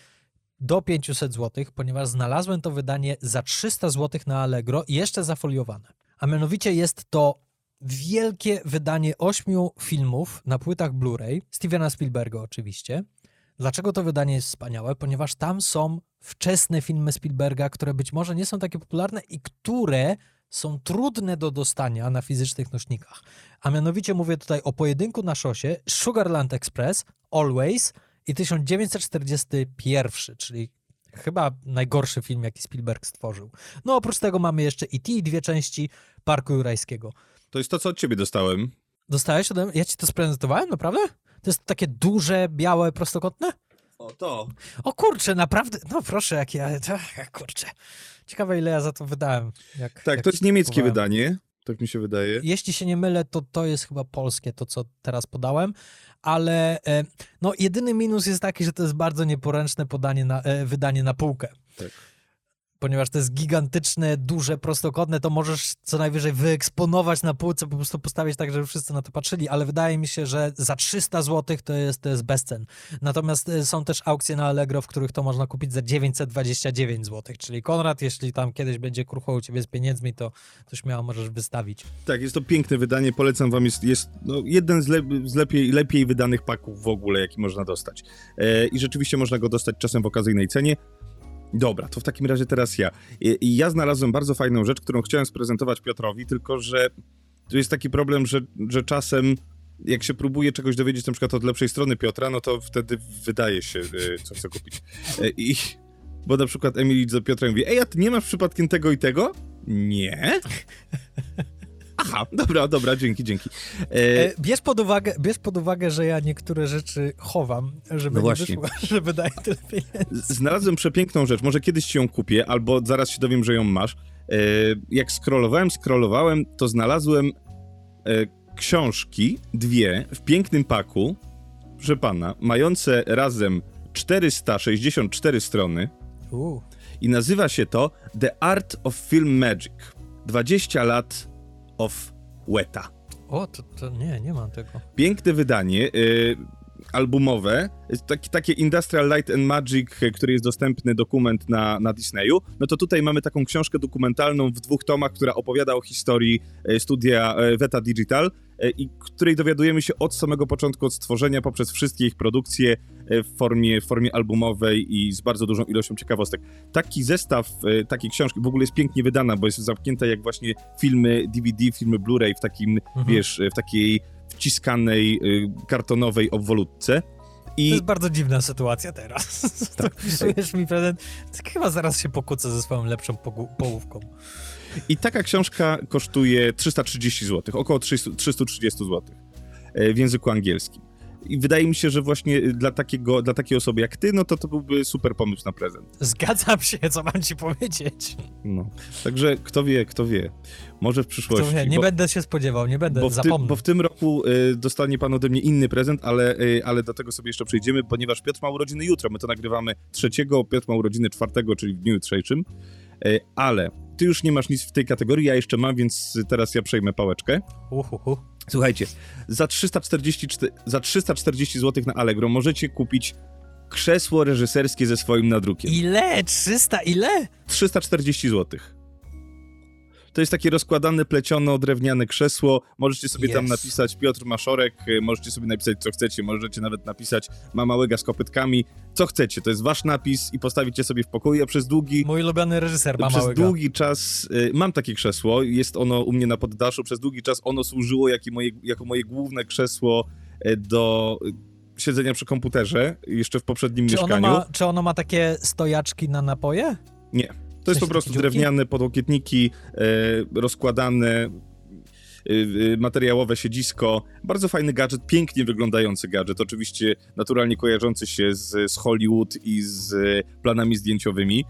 do 500 zł, ponieważ znalazłem to wydanie za 300 zł na Allegro i jeszcze zafoliowane. A mianowicie jest to wielkie wydanie ośmiu filmów na płytach Blu-ray, Stevena Spielberga oczywiście. Dlaczego to wydanie jest wspaniałe? Ponieważ tam są wczesne filmy Spielberga, które być może nie są takie popularne i które są trudne do dostania na fizycznych nośnikach. A mianowicie mówię tutaj o pojedynku na szosie, Sugarland Express, Always i 1941, czyli chyba najgorszy film, jaki Spielberg stworzył. No oprócz tego mamy jeszcze E.T. i dwie części Parku Jurajskiego. to jest to, co od ciebie dostałem. Dostałeś ode mnie? Ja ci to sprezentowałem, naprawdę? To jest takie duże, białe, prostokątne? O, to. O kurczę, naprawdę, no proszę, jak ja, to, [LAUGHS] kurczę. Ciekawe, ile ja za to wydałem. Jak, Tak, jak to jest niemieckie wydanie, tak mi się wydaje. Jeśli się nie mylę, to to jest chyba polskie, to co teraz podałem, ale e, no jedyny minus jest taki, że to jest bardzo nieporęczne podanie na, e, wydanie na półkę. Tak. Ponieważ to jest gigantyczne, duże, prostokątne, to możesz co najwyżej wyeksponować na półce, po prostu postawić tak, żeby wszyscy na to patrzyli, ale wydaje mi się, że za 300 zł to jest, to jest bezcen. Natomiast e, są też aukcje na Allegro, w których to można kupić za 929 zł, czyli Konrad, jeśli tam kiedyś będzie krucho u ciebie z pieniędzmi, to, to śmiało możesz wystawić. Tak, jest to piękne wydanie, polecam wam, jest, jest no, jeden z, le z lepiej, lepiej wydanych paków w ogóle, jaki można dostać. E, I rzeczywiście można go dostać czasem w okazyjnej cenie. Dobra, to w takim razie teraz ja. I, ja znalazłem bardzo fajną rzecz, którą chciałem sprezentować Piotrowi, tylko że tu jest taki problem, że, że czasem jak się próbuje czegoś dowiedzieć na przykład od lepszej strony Piotra, no to wtedy wydaje się e, co kupić. E, I bo na przykład Emily do Piotra mówi, ej, a ty nie masz przypadkiem tego i tego? Nie. Aha, dobra, dobra, dzięki, dzięki. E, E, Bierz pod, uwagę, bierz pod uwagę, że ja niektóre rzeczy chowam, żeby No nie właśnie. wyszło, [LAUGHS] że wydaję tyle pieniędzy. znalazłem przepiękną rzecz, może kiedyś ci ją kupię, albo zaraz się dowiem, że ją masz. E, jak scrollowałem, scrollowałem, to znalazłem e, książki, dwie, w pięknym paku, proszę pana, mające razem 464 strony U, i nazywa się to The Art of Film Magic. 20 lat of Weta. o, to, to nie, nie mam tego. Piękne wydanie, y, albumowe, taki, takie Industrial Light and Magic, y, który jest dostępny dokument na, na Disneyu. No to tutaj mamy taką książkę dokumentalną w dwóch tomach, która opowiada o historii y, studia y, Veta Digital i której dowiadujemy się od samego początku, od stworzenia poprzez wszystkie ich produkcje y, w formie, w formie albumowej i z bardzo dużą ilością ciekawostek. Taki zestaw y, takiej książki w ogóle jest pięknie wydana, bo jest zamknięta jak właśnie filmy DVD, filmy Blu-ray w takim, Mhm. wiesz, w takiej wciskanej kartonowej obwolutce. To I jest bardzo dziwna sytuacja teraz. Tak. [LAUGHS] Wpisujesz mi prezent, tak chyba zaraz się pokłócę ze swoją lepszą połówką. I taka książka kosztuje 330 zł, około 300, 330 zł e, w języku angielskim. I wydaje mi się, że właśnie dla, takiego, dla takiej osoby jak ty, no to to byłby super pomysł na prezent. Zgadzam się, co mam ci powiedzieć. No. Także kto wie, kto wie. Może w przyszłości. Kto wie, nie bo, będę się spodziewał, nie będę, bo, w ty, zapomnę. bo w tym roku y, dostanie pan ode mnie inny prezent, ale, y, ale do tego sobie jeszcze przejdziemy, ponieważ Piotr ma urodziny jutro. My to nagrywamy trzeciego, Piotr ma urodziny czwartego, czyli w dniu jutrzejszym. Y, ale ty już nie masz nic w tej kategorii, ja jeszcze mam, więc teraz ja przejmę pałeczkę. Uhuhu. Słuchajcie, za 340, za 340 zł na Allegro możecie kupić krzesło reżyserskie ze swoim nadrukiem. Ile? 300 ile? 340 zł. To jest takie rozkładane, pleciono, drewniane krzesło. Możecie sobie tam Yes. napisać Piotr Maszorek, y, możecie sobie napisać co chcecie, możecie nawet napisać Mama Łega z kopytkami. Co chcecie, to jest wasz napis i postawicie sobie w pokoju, a przez długi Mój ulubiony reżyser ma przez długi czas y, mam takie krzesło, jest ono u mnie na poddaszu. Przez długi czas ono służyło jak moje, jako moje główne krzesło y, do siedzenia przy komputerze, jeszcze w poprzednim Czy ono, mieszkaniu. ma, czy ono ma takie stojaczki na napoje? To jest po prostu drewniane podłokietniki, e, rozkładane, e, e, materiałowe siedzisko. Bardzo fajny gadżet, pięknie wyglądający gadżet. Oczywiście naturalnie kojarzący się z, z Hollywood i z planami zdjęciowymi.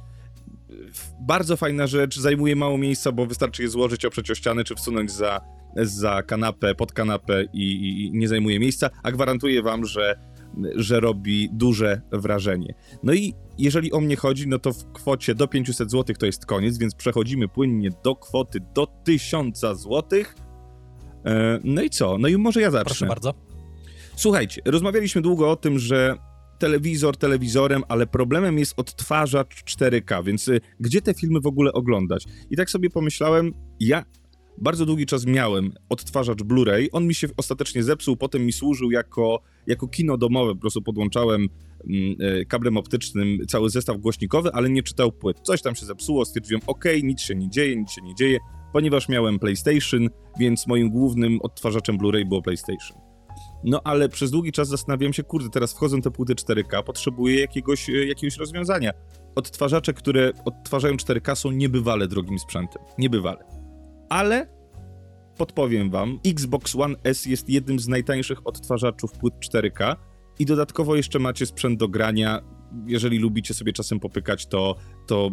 Bardzo fajna rzecz, zajmuje mało miejsca, bo wystarczy je złożyć oprzeć o ścianę, czy wsunąć za, za kanapę, pod kanapę i, i nie zajmuje miejsca, a gwarantuję wam, że, że robi duże wrażenie. No i jeżeli o mnie chodzi, no to w kwocie do 500 zł to jest koniec, więc przechodzimy płynnie do kwoty do 1000 zł. E, No i co? No i może ja zacznę. Proszę bardzo. Słuchajcie, rozmawialiśmy długo o tym, że telewizor telewizorem, ale problemem jest odtwarzacz 4K, więc y, gdzie te filmy w ogóle oglądać? I tak sobie pomyślałem, ja bardzo długi czas miałem odtwarzacz Blu-ray, on mi się ostatecznie zepsuł, potem mi służył jako, jako kino domowe, po prostu podłączałem mm, y, kablem optycznym cały zestaw głośnikowy, ale nie czytał płyt. Coś tam się zepsuło, stwierdziłem, ok, nic się nie dzieje, nic się nie dzieje, ponieważ miałem PlayStation, więc moim głównym odtwarzaczem Blu-ray było PlayStation. No ale przez długi czas zastanawiałem się, kurde, teraz wchodzą te płyty 4K, potrzebuję jakiegoś, e, jakiegoś rozwiązania. Odtwarzacze, które odtwarzają 4K są niebywale drogim sprzętem. Niebywale. Ale podpowiem wam, Xbox One S jest jednym z najtańszych odtwarzaczów płyt 4K i dodatkowo jeszcze macie sprzęt do grania. Jeżeli lubicie sobie czasem popykać, to, to,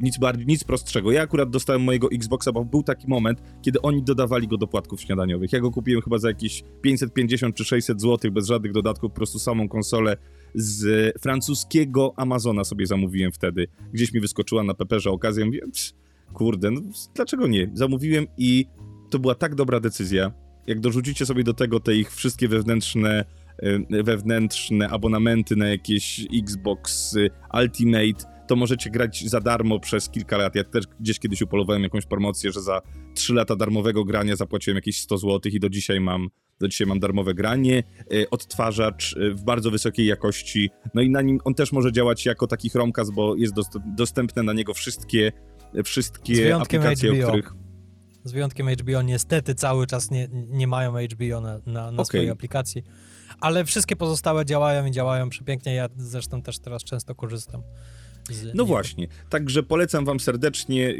nic, bardziej, nic prostszego. Ja akurat dostałem mojego Xboxa, bo był taki moment, kiedy oni dodawali go do płatków śniadaniowych. Ja go kupiłem chyba za jakieś 550 czy 600 zł, bez żadnych dodatków, po prostu samą konsolę z francuskiego Amazona sobie zamówiłem wtedy. Gdzieś mi wyskoczyła na peperze okazja, mówię, "Ps, kurde, no dlaczego nie? Zamówiłem i to była tak dobra decyzja. Jak dorzucicie sobie do tego te ich wszystkie wewnętrzne y, wewnętrzne abonamenty na jakieś Xbox y, Ultimate, to możecie grać za darmo przez kilka lat. Ja też gdzieś kiedyś upolowałem jakąś promocję, że za 3 lata darmowego grania zapłaciłem jakieś 100 zł i do dzisiaj mam, do dzisiaj mam darmowe granie. Y, Odtwarzacz y, w bardzo wysokiej jakości. No i na nim on też może działać jako taki Chromecast, bo jest dost- dostępne na niego wszystkie, wszystkie aplikacje, HBO. o których Z wyjątkiem HBO, niestety cały czas nie, nie mają HBO na, na, na Okej. swojej aplikacji. Ale wszystkie pozostałe działają i działają przepięknie. Ja zresztą też teraz często korzystam. Z No niego. właśnie, także polecam wam serdecznie.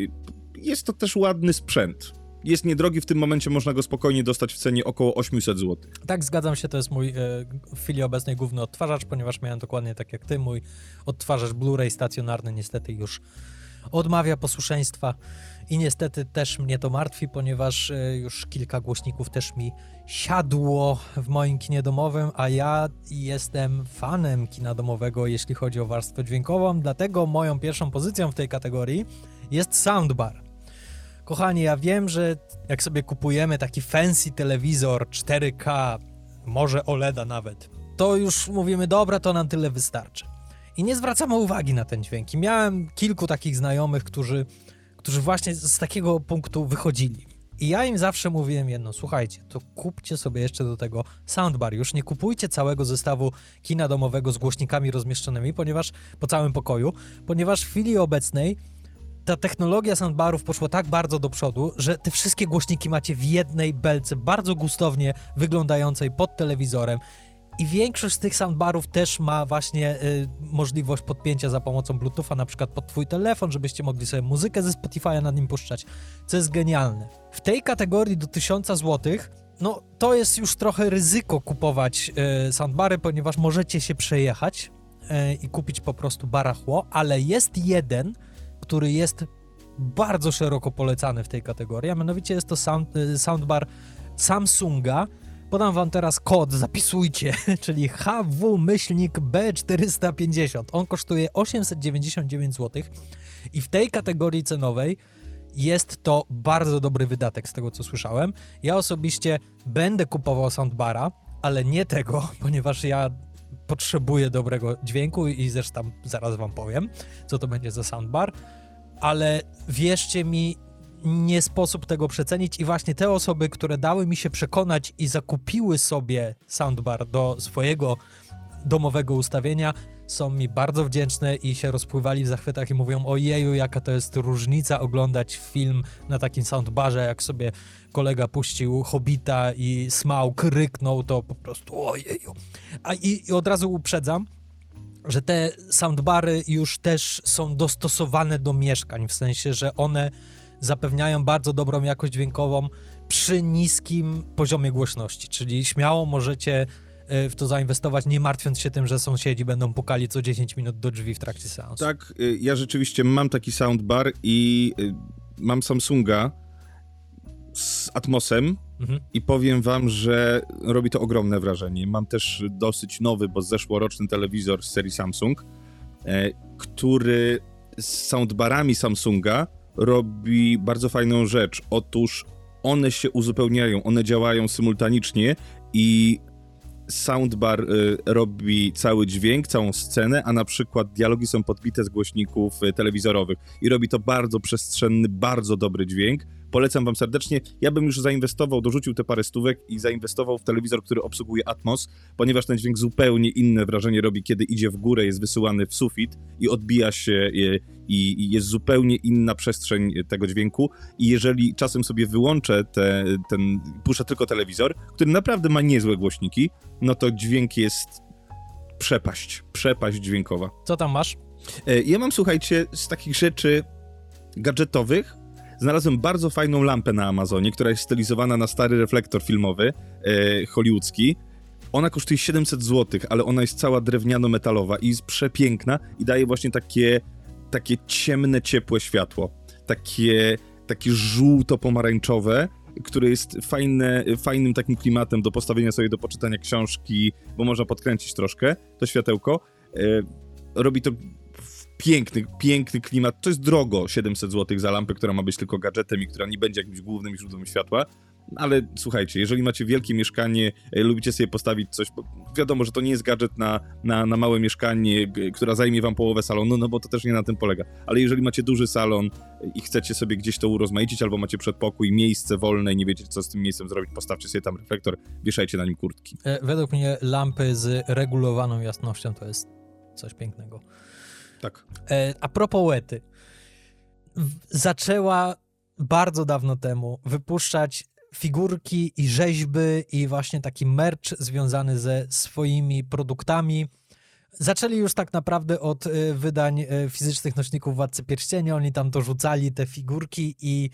Jest to też ładny sprzęt. Jest niedrogi, w tym momencie można go spokojnie dostać w cenie około 800 zł. Tak, zgadzam się, to jest mój e, w chwili obecnej główny odtwarzacz, ponieważ miałem dokładnie tak jak ty, mój odtwarzacz Blu-ray stacjonarny niestety już odmawia posłuszeństwa i niestety też mnie to martwi, ponieważ e, już kilka głośników też mi siadło w moim kinie domowym, a ja jestem fanem kina domowego, jeśli chodzi o warstwę dźwiękową, dlatego moją pierwszą pozycją w tej kategorii jest soundbar. Kochani, ja wiem, że jak sobie kupujemy taki fancy telewizor 4K, może OLEDa nawet, to już mówimy, dobra, to nam tyle wystarczy. I nie zwracamy uwagi na ten dźwięk. I miałem kilku takich znajomych, którzy, którzy właśnie z takiego punktu wychodzili. I ja im zawsze mówiłem jedno, słuchajcie, to kupcie sobie jeszcze do tego soundbar. Już nie kupujcie całego zestawu kina domowego z głośnikami rozmieszczonymi, ponieważ po całym pokoju, ponieważ w chwili obecnej ta technologia soundbarów poszła tak bardzo do przodu, że te wszystkie głośniki macie w jednej belce, bardzo gustownie wyglądającej pod telewizorem. I większość z tych soundbarów też ma właśnie y, możliwość podpięcia za pomocą Bluetootha, na przykład pod twój telefon, żebyście mogli sobie muzykę ze Spotify'a nad nim puszczać, co jest genialne. W tej kategorii do 1000 zł no to jest już trochę ryzyko kupować e, soundbary, ponieważ możecie się przejechać e, i kupić po prostu barachło, ale jest jeden, który jest bardzo szeroko polecany w tej kategorii, a mianowicie jest to sound, e, soundbar Samsunga. Podam wam teraz kod, zapisujcie, [LAUGHS] czyli HW-myślnik B450. On kosztuje 899 zł i w tej kategorii cenowej jest to bardzo dobry wydatek z tego co słyszałem. Ja osobiście będę kupował soundbara, ale nie tego, [LAUGHS] ponieważ ja potrzebuję dobrego dźwięku i zresztą zaraz wam powiem, co to będzie za soundbar, ale wierzcie mi, nie sposób tego przecenić i właśnie te osoby, które dały mi się przekonać i zakupiły sobie soundbar do swojego domowego ustawienia, są mi bardzo wdzięczne i się rozpływali w zachwytach i mówią ojeju, jaka to jest różnica oglądać film na takim soundbarze, jak sobie kolega puścił Hobita i Smaug ryknął, to po prostu ojeju. A i, i od razu uprzedzam, że te soundbary już też są dostosowane do mieszkań, w sensie, że one zapewniają bardzo dobrą jakość dźwiękową przy niskim poziomie głośności, czyli śmiało możecie w to zainwestować, nie martwiąc się tym, że sąsiedzi będą pukali co 10 minut do drzwi w trakcie seansu. Tak, y, ja rzeczywiście mam taki soundbar i y, mam Samsunga z Atmosem mhm. i powiem wam, że robi to ogromne wrażenie. Mam też dosyć nowy, bo zeszłoroczny telewizor z serii Samsung, e, który z soundbarami Samsunga robi bardzo fajną rzecz. Otóż one się uzupełniają, one działają symultanicznie i soundbar y, robi cały dźwięk, całą scenę, a na przykład dialogi są podbite z głośników y, telewizorowych i robi to bardzo przestrzenny, bardzo dobry dźwięk Polecam wam serdecznie. Ja bym już zainwestował, dorzucił te parę stówek i zainwestował w telewizor, który obsługuje Atmos, ponieważ ten dźwięk zupełnie inne wrażenie robi, kiedy idzie w górę, jest wysyłany w sufit i odbija się i, i jest zupełnie inna przestrzeń tego dźwięku. I jeżeli czasem sobie wyłączę te, ten, puszczę tylko telewizor, który naprawdę ma niezłe głośniki, no to dźwięk jest przepaść, przepaść dźwiękowa. Co tam masz? E, ja mam, słuchajcie, z takich rzeczy gadżetowych, znalazłem bardzo fajną lampę na Amazonie, która jest stylizowana na stary reflektor filmowy, e, hollywoodzki. Ona kosztuje 700 zł, ale ona jest cała drewniano-metalowa i jest przepiękna i daje właśnie takie, takie ciemne, ciepłe światło. Takie, takie żółto-pomarańczowe, które jest fajne, fajnym takim klimatem do postawienia sobie do poczytania książki, bo można podkręcić troszkę to światełko. E, robi to piękny, piękny klimat. To jest drogo, 700 zł za lampę, która ma być tylko gadżetem i która nie będzie jakimś głównym źródłem światła. Ale słuchajcie, jeżeli macie wielkie mieszkanie, e, lubicie sobie postawić coś, wiadomo, że to nie jest gadżet na, na, na małe mieszkanie, która zajmie wam połowę salonu, no bo to też nie na tym polega. Ale jeżeli macie duży salon e, i chcecie sobie gdzieś to urozmaicić, albo macie przedpokój, miejsce wolne i nie wiecie, co z tym miejscem zrobić, postawcie sobie tam reflektor, wieszajcie na nim kurtki. E, według mnie lampy z regulowaną jasnością to jest coś pięknego. Tak. E, a propos Łety. Zaczęła bardzo dawno temu wypuszczać figurki i rzeźby i właśnie taki merch związany ze swoimi produktami. Zaczęli już tak naprawdę od e, wydań e, fizycznych nośników Władcy Pierścienia. Oni tam dorzucali te figurki i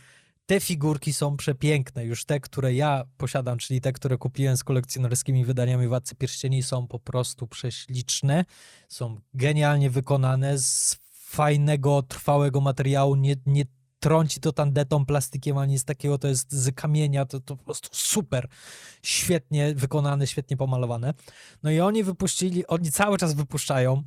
te figurki są przepiękne. Już te, które ja posiadam, czyli te, które kupiłem z kolekcjonerskimi wydaniami Władcy Pierścieni, są po prostu prześliczne. Są genialnie wykonane, z fajnego, trwałego materiału. Nie, nie trąci to tandetą, plastikiem, ani z takiego, to jest z kamienia, to, to po prostu super. Świetnie wykonane, świetnie pomalowane. No i oni wypuścili, oni cały czas wypuszczają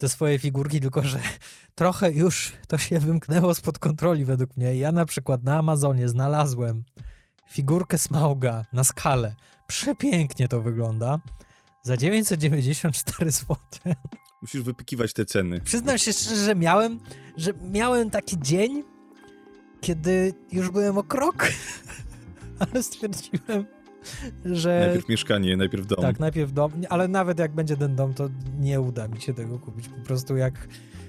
te swoje figurki, tylko że [LAUGHS] trochę już to się wymknęło spod kontroli według mnie. Ja na przykład na Amazonie znalazłem figurkę Smauga na skalę. Przepięknie to wygląda. Za 994 zł. [LAUGHS] Musisz wypikiwać te ceny. Przyznam się szczerze, że miałem, że miałem taki dzień, kiedy już byłem o krok, [LAUGHS] ale stwierdziłem, że... Najpierw mieszkanie, najpierw dom. Tak, najpierw dom, ale nawet jak będzie ten dom, to nie uda mi się tego kupić. Po prostu jak,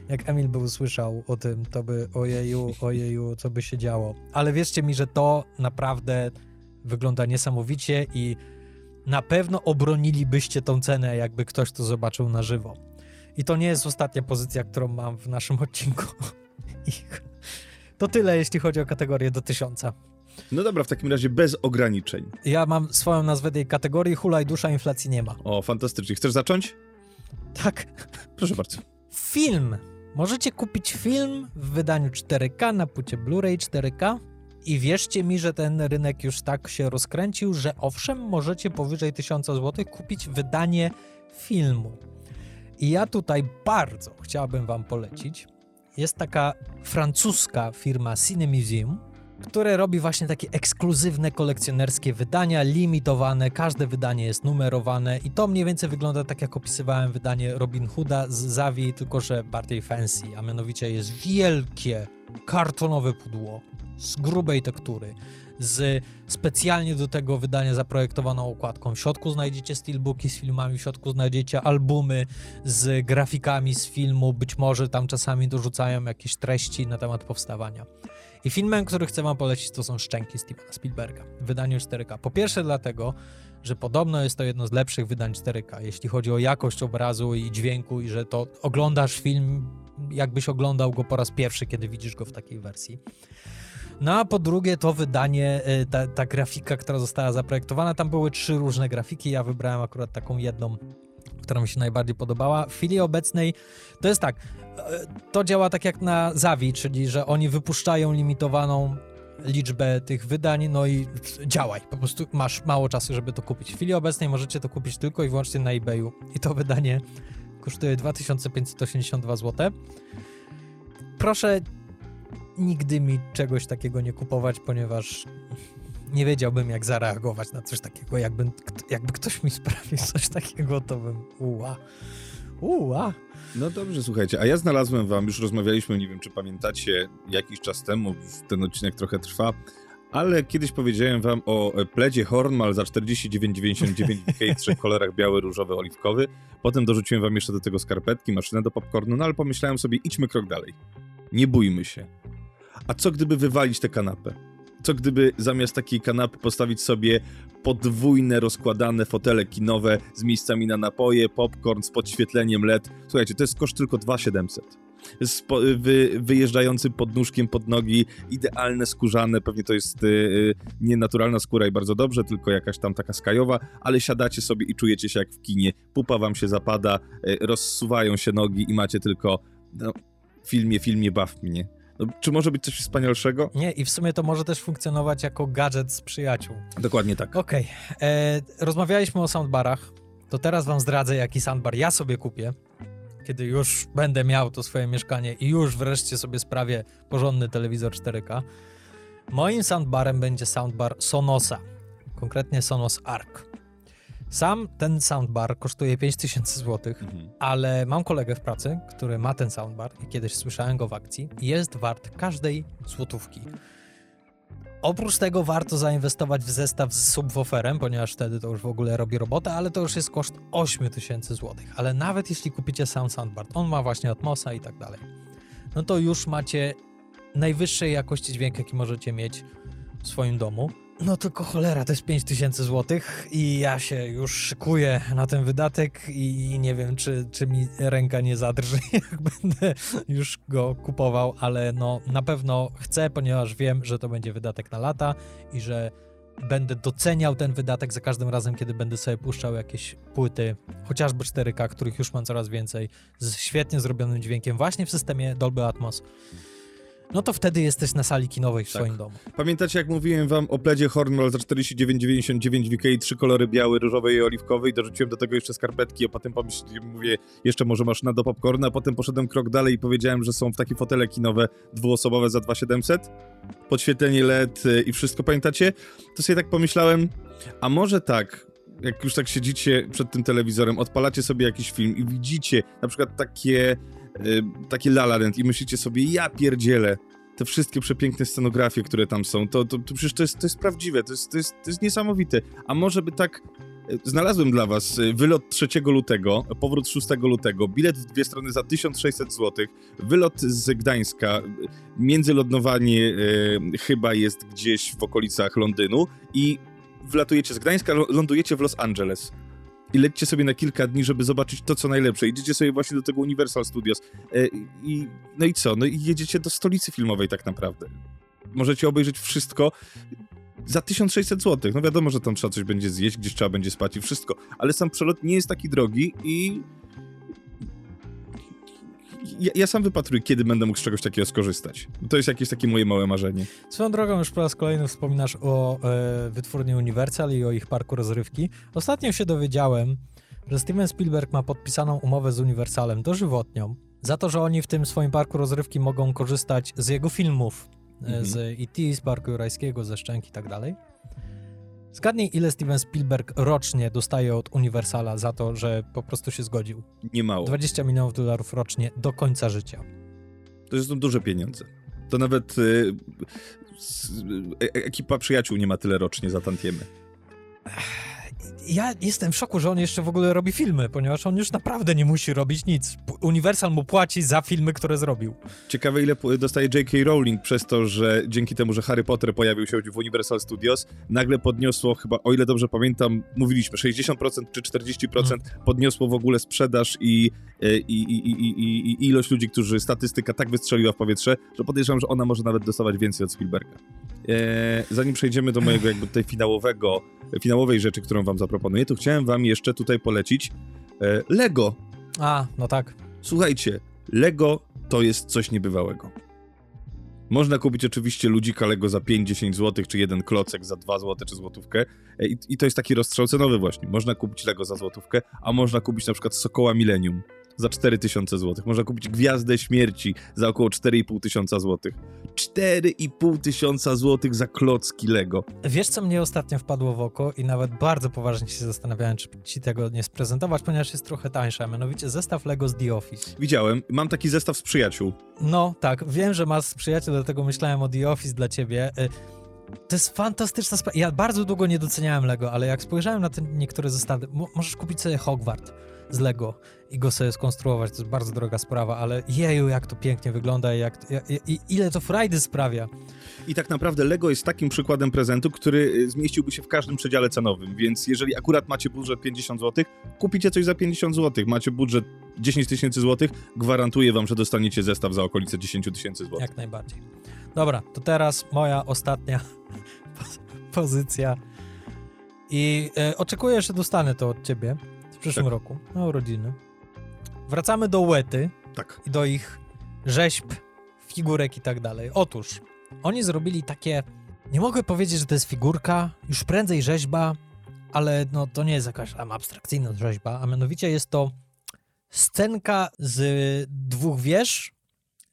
jak Emil by usłyszał o tym, to by ojeju, [LAUGHS] ojeju, co by się działo. Ale wierzcie mi, że to naprawdę wygląda niesamowicie i na pewno obronilibyście tą cenę, jakby ktoś to zobaczył na żywo. I to nie jest ostatnia pozycja, którą mam w naszym odcinku. [LAUGHS] to tyle, jeśli chodzi o kategorię do tysiąca. No dobra, w takim razie bez ograniczeń. Ja mam swoją nazwę tej kategorii, hulaj dusza, inflacji nie ma. O, fantastycznie. Chcesz zacząć? Tak. Proszę bardzo. Film. Możecie kupić film w wydaniu 4K na płycie Blu-ray 4K i wierzcie mi, że ten rynek już tak się rozkręcił, że owszem, możecie powyżej 1000 zł kupić wydanie filmu. I ja tutaj bardzo chciałbym wam polecić. Jest taka francuska firma Cine Museum, które robi właśnie takie ekskluzywne kolekcjonerskie wydania, limitowane, każde wydanie jest numerowane i to mniej więcej wygląda tak jak opisywałem wydanie Robin Hooda z Zawi, tylko że bardziej fancy, a mianowicie jest wielkie kartonowe pudło z grubej tektury, z specjalnie do tego wydania zaprojektowaną okładką. W środku znajdziecie steelbooki z filmami, w środku znajdziecie albumy z grafikami z filmu, być może tam czasami dorzucają jakieś treści na temat powstawania. I filmem, który chcę wam polecić, to są Szczęki Stevena Spielberga w wydaniu 4K. Po pierwsze dlatego, że podobno jest to jedno z lepszych wydań 4K, jeśli chodzi o jakość obrazu i dźwięku i że to oglądasz film, jakbyś oglądał go po raz pierwszy, kiedy widzisz go w takiej wersji. No a po drugie to wydanie, y, ta, ta grafika, która została zaprojektowana, tam były trzy różne grafiki, ja wybrałem akurat taką jedną, która mi się najbardziej podobała. W chwili obecnej to jest tak, e, to działa tak jak na Zawi, czyli że oni wypuszczają limitowaną liczbę tych wydań, no i działaj, po prostu masz mało czasu, żeby to kupić. W chwili obecnej możecie to kupić tylko i wyłącznie na eBayu i to wydanie kosztuje 2582 zł. Proszę nigdy mi czegoś takiego nie kupować, ponieważ nie wiedziałbym jak zareagować na coś takiego. Jakby, jakby ktoś mi sprawił [LAUGHS] coś takiego, to bym uła. Uła. No dobrze, słuchajcie, a ja znalazłem wam, już rozmawialiśmy, nie wiem czy pamiętacie, jakiś czas temu, ten odcinek trochę trwa, ale kiedyś powiedziałem wam o pledzie Hornmal za 49,99 w trzech kolorach biały, różowy, oliwkowy. Potem dorzuciłem wam jeszcze do tego skarpetki, maszynę do popcornu, no ale pomyślałem sobie, idźmy krok dalej. Nie bójmy się. A co gdyby wywalić tę kanapę? Co gdyby zamiast takiej kanapy postawić sobie podwójne, rozkładane fotele kinowe z miejscami na napoje, popcorn z podświetleniem LED? Słuchajcie, to jest koszt tylko 2700 z wy, wyjeżdżającym podnóżkiem pod nogi, idealne skórzane, pewnie to jest y, nie naturalna skóra i bardzo dobrze, tylko jakaś tam taka skajowa, ale siadacie sobie i czujecie się jak w kinie, pupa wam się zapada, y, rozsuwają się nogi i macie tylko no, filmie, filmie, baw mnie. No, czy może być coś wspanialszego? Nie, i w sumie to może też funkcjonować jako gadżet z przyjaciół. Dokładnie tak. Okej. Okay. Rozmawialiśmy o soundbarach. To teraz wam zdradzę, jaki soundbar ja sobie kupię, kiedy już będę miał to swoje mieszkanie i już wreszcie sobie sprawię porządny telewizor 4K. Moim soundbarem będzie soundbar Sonosa, konkretnie Sonos Arc. Sam ten soundbar kosztuje 5000 zł, mhm. ale mam kolegę w pracy, który ma ten soundbar i kiedyś słyszałem go w akcji. Jest wart każdej złotówki. Oprócz tego warto zainwestować w zestaw z subwooferem, ponieważ wtedy to już w ogóle robi robotę, ale to już jest koszt 8000 zł. Ale nawet jeśli kupicie sam soundbar, on ma właśnie Atmosa i tak dalej, no to już macie najwyższej jakości dźwięk, jaki możecie mieć w swoim domu. No tylko cholera, to jest 5000 zł i ja się już szykuję na ten wydatek i nie wiem, czy, czy mi ręka nie zadrży, [LAUGHS] jak będę już go kupował, ale no na pewno chcę, ponieważ wiem, że to będzie wydatek na lata i że będę doceniał ten wydatek za każdym razem, kiedy będę sobie puszczał jakieś płyty, chociażby 4K, których już mam coraz więcej, z świetnie zrobionym dźwiękiem właśnie w systemie Dolby Atmos no to wtedy jesteś na sali kinowej w tak. swoim domu. Pamiętacie, jak mówiłem wam o pledzie Hornwall za 49,99 w Ikei, trzy kolory biały, różowy i oliwkowy i dorzuciłem do tego jeszcze skarpetki, a potem pomyślałem, mówię, jeszcze może maszyna do popcornu, a potem poszedłem krok dalej i powiedziałem, że są w takie fotele kinowe dwuosobowe za 2700, podświetlenie LED y, i wszystko, pamiętacie? To sobie tak pomyślałem, a może tak, jak już tak siedzicie przed tym telewizorem, odpalacie sobie jakiś film i widzicie na przykład takie Y, taki La La Land i myślicie sobie, ja pierdzielę, te wszystkie przepiękne scenografie, które tam są, to, to, to przecież to jest, to jest prawdziwe, to jest, to, jest, to jest niesamowite. A może by tak y, Znalazłem dla was y, wylot 3 lutego, powrót 6 lutego, bilet w dwie strony za 1600 zł, wylot z Gdańska, międzylądowanie e, chyba jest gdzieś w okolicach Londynu i wlatujecie z Gdańska, lądujecie w Los Angeles i lećcie sobie na kilka dni, żeby zobaczyć to, co najlepsze. Idziecie sobie właśnie do tego Universal Studios e, i no i co? No i jedziecie do stolicy filmowej tak naprawdę. Możecie obejrzeć wszystko. za 1600 zł. No wiadomo, że tam trzeba coś będzie zjeść, gdzieś trzeba będzie spać i wszystko, ale sam przelot nie jest taki drogi i ja, ja, sam wypatruję, kiedy będę mógł z czegoś takiego skorzystać. To jest jakieś takie moje małe marzenie. Swoją drogą już po raz kolejny wspominasz o e, wytwórni Universal i o ich parku rozrywki. Ostatnio się dowiedziałem, że Steven Spielberg ma podpisaną umowę z Universalem dożywotnią za to, że oni w tym swoim parku rozrywki mogą korzystać z jego filmów, e, mhm. z E.T., z Parku Jurajskiego, ze Szczęki i tak dalej. Zgadnij, ile Steven Spielberg rocznie dostaje od Universala za to, że po prostu się zgodził. Nie mało. 20 milionów dolarów rocznie do końca życia. To są duże pieniądze. To nawet y, y, ekipa przyjaciół nie ma tyle rocznie za tantiemy ja jestem w szoku, że on jeszcze w ogóle robi filmy, ponieważ on już naprawdę nie musi robić nic. Universal mu płaci za filmy, które zrobił. Ciekawe, ile dostaje J.K. Rowling przez to, że dzięki temu, że Harry Potter pojawił się w Universal Studios, nagle podniosło chyba, o ile dobrze pamiętam, mówiliśmy, 60% czy 40% hmm. podniosło w ogóle sprzedaż i, i, i, i, i ilość ludzi, którzy statystyka tak wystrzeliła w powietrze, że podejrzewam, że ona może nawet dostawać więcej od Spielberga. E, zanim przejdziemy do mojego jakby tutaj finałowego, finałowej rzeczy, którą wam zaproponuję, to chciałem wam jeszcze tutaj polecić e, Lego. A, no tak. Słuchajcie, Lego to jest coś niebywałego. Można kupić oczywiście ludzika Lego za 5-10 zł, czy jeden klocek za 2 zł, czy złotówkę. E, I, I, to jest taki rozstrzał cenowy właśnie. Można kupić Lego za złotówkę, a można kupić na przykład Sokoła Millennium za 4000 zł. Można kupić Gwiazdę Śmierci za około 4,5 tysiąca złotych. 4,5 tysiąca złotych za klocki Lego. Wiesz, co mnie ostatnio wpadło w oko i nawet bardzo poważnie się zastanawiałem, czy ci tego nie sprezentować, ponieważ jest trochę tańsza, mianowicie zestaw Lego z The Office. Widziałem, mam taki zestaw z przyjaciół. No, tak, wiem, że masz przyjaciół, dlatego myślałem o The Office dla ciebie. Y, to jest fantastyczna sprawa. Ja bardzo długo nie doceniałem Lego, ale jak spojrzałem na te niektóre zestawy, możesz kupić sobie Hogwart z Lego i go sobie skonstruować. To jest bardzo droga sprawa, ale jeju, jak to pięknie wygląda i, jak, i, i ile to frajdy sprawia. I tak naprawdę Lego jest takim przykładem prezentu, który y, zmieściłby się w każdym przedziale cenowym, więc jeżeli akurat macie budżet 50 zł, kupicie coś za 50 zł. Macie budżet 10 tysięcy złotych, gwarantuję wam, że dostaniecie zestaw za okolice 10 tysięcy złotych. Jak najbardziej. Dobra, to teraz moja ostatnia [LAUGHS] pozycja. I e, oczekuję, że dostanę to od ciebie przyszłym tak. roku, na urodziny. Wracamy do Łety tak. i do ich rzeźb, figurek i tak dalej. Otóż, oni zrobili takie, nie mogę powiedzieć, że to jest figurka, już prędzej rzeźba, ale no to nie jest jakaś tam abstrakcyjna rzeźba, a mianowicie jest to scenka z dwóch wież,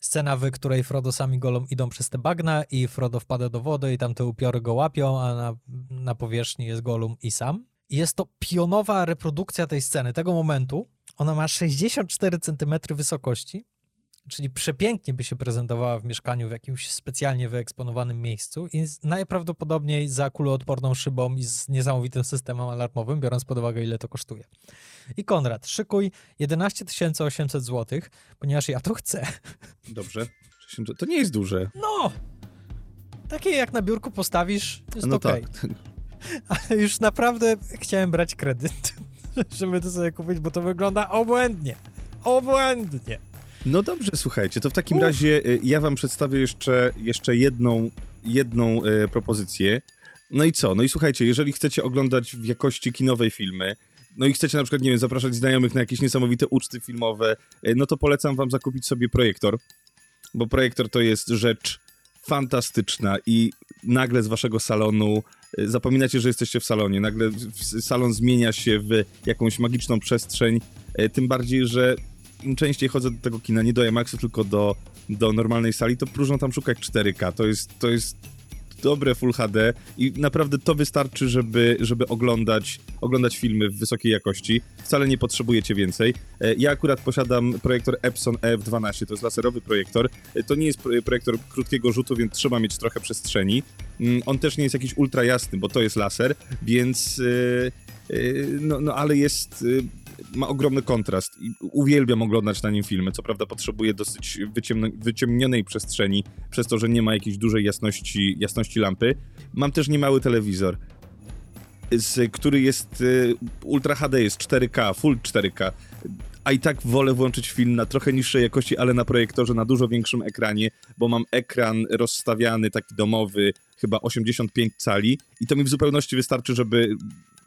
scena, w której Frodo sami golą idą przez te bagna i Frodo wpada do wody i tam te upiory go łapią, a na, na powierzchni jest Golum i sam. Jest to pionowa reprodukcja tej sceny, tego momentu. Ona ma 64 cm wysokości, czyli przepięknie by się prezentowała w mieszkaniu w jakimś specjalnie wyeksponowanym miejscu i najprawdopodobniej za kuloodporną szybą i z niesamowitym systemem alarmowym, biorąc pod uwagę ile to kosztuje. I Konrad, szykuj 11 800 zł, ponieważ ja to chcę. Dobrze. To nie jest duże. No! Takie jak na biurku postawisz, jest no okej. Okay. Tak. [LAUGHS] Ale już naprawdę chciałem brać kredyt, [LAUGHS] żeby to sobie kupić, bo to wygląda obłędnie. Obłędnie. No dobrze, słuchajcie, to w takim Uf. razie y, ja wam przedstawię jeszcze, jeszcze jedną, jedną e, propozycję. No i co? No i słuchajcie, jeżeli chcecie oglądać w jakości kinowej filmy, no i chcecie na przykład, nie wiem, zapraszać znajomych na jakieś niesamowite uczty filmowe, e, no to polecam wam zakupić sobie projektor, bo projektor to jest rzecz fantastyczna i nagle z waszego salonu zapominacie, że jesteście w salonie, nagle salon zmienia się w jakąś magiczną przestrzeń, e, tym bardziej, że im częściej chodzę do tego kina, nie do IMAXu, tylko do, do normalnej sali, to próżno tam szukać 4K. To jest, to jest dobre Full HD i naprawdę to wystarczy, żeby, żeby oglądać, oglądać filmy w wysokiej jakości. Wcale nie potrzebujecie więcej. E, ja akurat posiadam projektor Epson EF12, to jest laserowy projektor. E, to nie jest projektor krótkiego rzutu, więc trzeba mieć trochę przestrzeni. Mm, on też nie jest jakiś ultra jasny, bo to jest laser, więc... E, no, no ale jest ma ogromny kontrast i uwielbiam oglądać na nim filmy. Co prawda potrzebuje dosyć wyciemnionej przestrzeni, przez to, że nie ma jakiejś dużej jasności, jasności lampy. Mam też niemały telewizor, z, który jest y, Ultra HD, jest 4K, Full 4K, a i tak wolę włączyć film na trochę niższej jakości, ale na projektorze na dużo większym ekranie, bo mam ekran rozstawiany, taki domowy, chyba 85 cali i to mi w zupełności wystarczy, żeby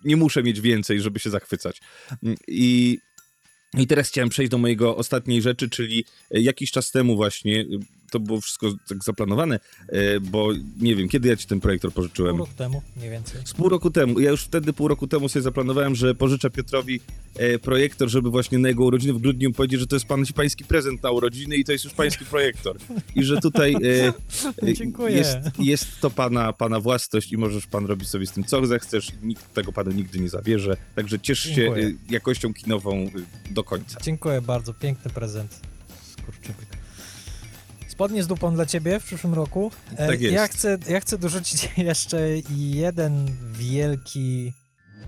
nie muszę mieć więcej, żeby się zachwycać. I i teraz chciałem przejść do mojego ostatniej rzeczy, czyli jakiś czas temu właśnie, to było wszystko tak zaplanowane, e, bo nie wiem, kiedy ja ci ten projektor pożyczyłem? Pół roku temu, mniej więcej. Z pół roku temu. Ja już wtedy pół roku temu sobie zaplanowałem, że pożyczę Piotrowi e, projektor, żeby właśnie na jego urodziny w grudniu powiedzieć, że to jest pan, pański prezent na urodziny i to jest już pański projektor. I że tutaj e, [LAUGHS] Dziękuję. Jest, jest to pana, pana własność i możesz pan robić sobie z tym co zechcesz. Nikt tego panu nigdy nie zabierze. Także ciesz się Dziękuję. e, jakością kinową do końca. Dziękuję bardzo, piękny prezent. Skurczybyk. Spodnie z dupą dla ciebie w przyszłym roku. E, Tak jest. Ja chcę, ja chcę dorzucić [LAUGHS] jeszcze jeden wielki,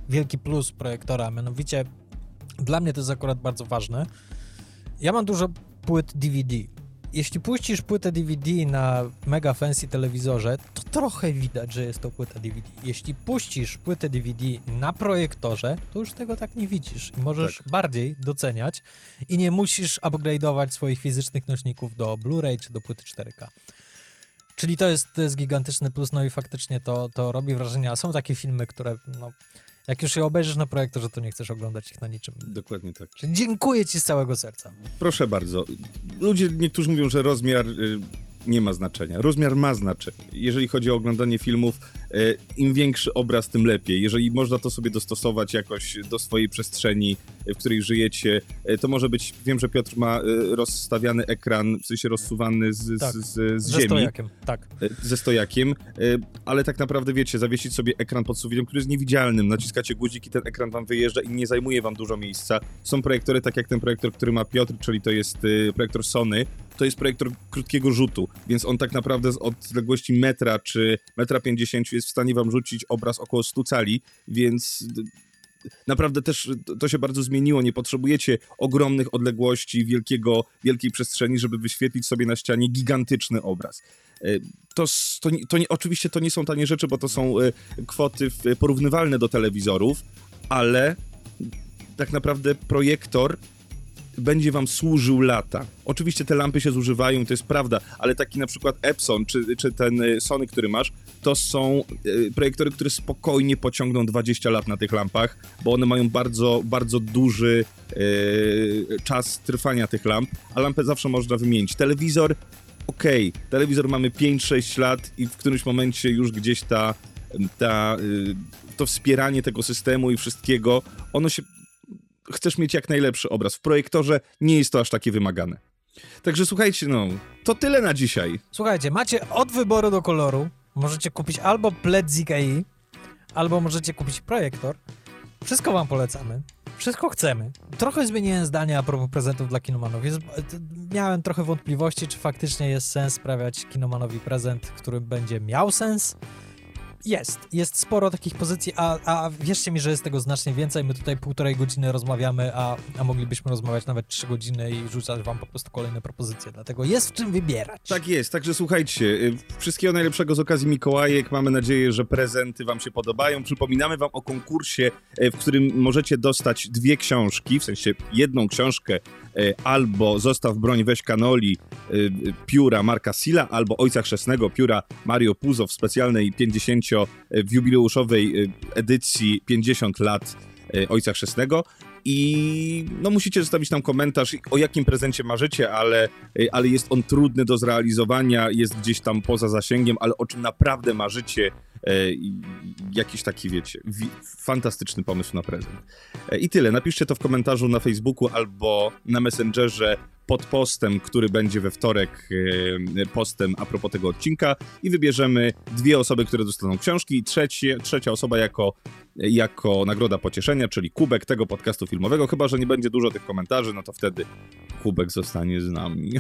wielki plus projektora, mianowicie dla mnie to jest akurat bardzo ważne. Ja mam dużo płyt DVD. Jeśli puścisz płytę DVD na mega fancy telewizorze, to trochę widać, że jest to płyta DVD. Jeśli puścisz płytę DVD na projektorze, to już tego tak nie widzisz i możesz Tak. bardziej doceniać i nie musisz upgrade'ować swoich fizycznych nośników do Blu-ray czy do płyty 4K. Czyli to jest, to jest gigantyczny plus, no i faktycznie to, to robi wrażenie, a są takie filmy, które no, jak już je obejrzysz na projektorze, to nie chcesz oglądać ich na niczym. Dokładnie tak. Czyli dziękuję ci z całego serca. Proszę bardzo. Ludzie, niektórzy mówią, że rozmiar y, nie ma znaczenia. Rozmiar ma znaczenie. Jeżeli chodzi o oglądanie filmów, im większy obraz, tym lepiej. Jeżeli można to sobie dostosować jakoś do swojej przestrzeni, w której żyjecie, y, to może być, wiem, że Piotr ma y, rozstawiany ekran, w sensie rozsuwany z, Tak. z, z, z Ze ziemi. stojakiem, tak. e, ze stojakiem, e, ale tak naprawdę wiecie, zawiesić sobie ekran pod sufitem, który jest niewidzialnym, naciskacie guzik i ten ekran wam wyjeżdża i nie zajmuje wam dużo miejsca. Są projektory, tak jak ten projektor, który ma Piotr, czyli to jest e, projektor Sony, to jest projektor krótkiego rzutu, więc on tak naprawdę z odległości metra czy metra pięćdziesięciu jest w stanie wam rzucić obraz około 100 cali, więc naprawdę też to- się bardzo zmieniło. Nie potrzebujecie ogromnych odległości, wielkiego, wielkiej przestrzeni, żeby wyświetlić sobie na ścianie gigantyczny obraz. E, To, to, to oczywiście to nie są tanie rzeczy, bo to są e, kwoty porównywalne do telewizorów, ale tak naprawdę projektor będzie wam służył lata. Oczywiście te lampy się zużywają, to jest prawda, ale taki na przykład Epson czy, czy ten e, Sony, który masz, to są e, projektory, które spokojnie pociągną 20 lat na tych lampach, bo one mają bardzo, bardzo duży e, czas trwania tych lamp, a lampę zawsze można wymienić. Telewizor, okej, telewizor mamy 5-6 lat i w którymś momencie już gdzieś ta, ta, y, to wspieranie tego systemu i wszystkiego, ono się chcesz mieć jak najlepszy obraz. W projektorze nie jest to aż takie wymagane. Także słuchajcie, no, to tyle na dzisiaj. Słuchajcie, macie od wyboru do koloru. Możecie kupić albo pled z Ikei, albo możecie kupić projektor. Wszystko wam polecamy. Wszystko chcemy. Trochę zmieniłem zdanie a propos prezentów dla kinomanów. Jest, miałem trochę wątpliwości, czy faktycznie jest sens sprawiać kinomanowi prezent, który będzie miał sens. Jest. Jest sporo takich pozycji, a, a wierzcie mi, że jest tego znacznie więcej. My tutaj półtorej godziny rozmawiamy, a, a moglibyśmy rozmawiać nawet trzy godziny i rzucać wam po prostu kolejne propozycje. Dlatego jest w czym wybierać. Tak jest, także słuchajcie, y, wszystkiego najlepszego z okazji Mikołajek. Mamy nadzieję, że prezenty wam się podobają. Przypominamy wam o konkursie, y, w którym możecie dostać dwie książki, w sensie jedną książkę albo Zostaw broń, weź kanoli y, y, pióra Marka Sila, albo Ojca Chrzestnego pióra Mario Puzo w specjalnej 50 w jubileuszowej y, edycji 50 lat y, Ojca Chrzestnego. I no musicie zostawić nam komentarz, o jakim prezencie marzycie, ale, y, ale jest on trudny do zrealizowania, jest gdzieś tam poza zasięgiem, ale o czym naprawdę marzycie, y, jakiś taki, wiecie, wi- fantastyczny pomysł na prezent. E, I tyle. Napiszcie to w komentarzu na Facebooku albo na Messengerze pod postem, który będzie we wtorek e, postem a propos tego odcinka i wybierzemy dwie osoby, które dostaną książki i trzecie, trzecia osoba jako, jako nagroda pocieszenia, czyli kubek tego podcastu filmowego, chyba, że nie będzie dużo tych komentarzy, no to wtedy kubek zostanie z nami.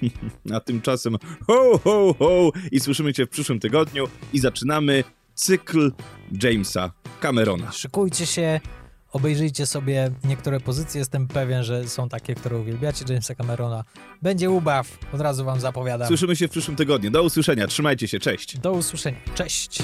[LAUGHS] a tymczasem ho, ho, ho i słyszymy cię w przyszłym tygodniu i zaczynamy cykl Jamesa Camerona. Szykujcie się, obejrzyjcie sobie niektóre pozycje. Jestem pewien, że są takie, które uwielbiacie Jamesa Camerona. Będzie ubaw, od razu wam zapowiadam. Słyszymy się w przyszłym tygodniu. Do usłyszenia. Trzymajcie się. Cześć. Do usłyszenia. Cześć.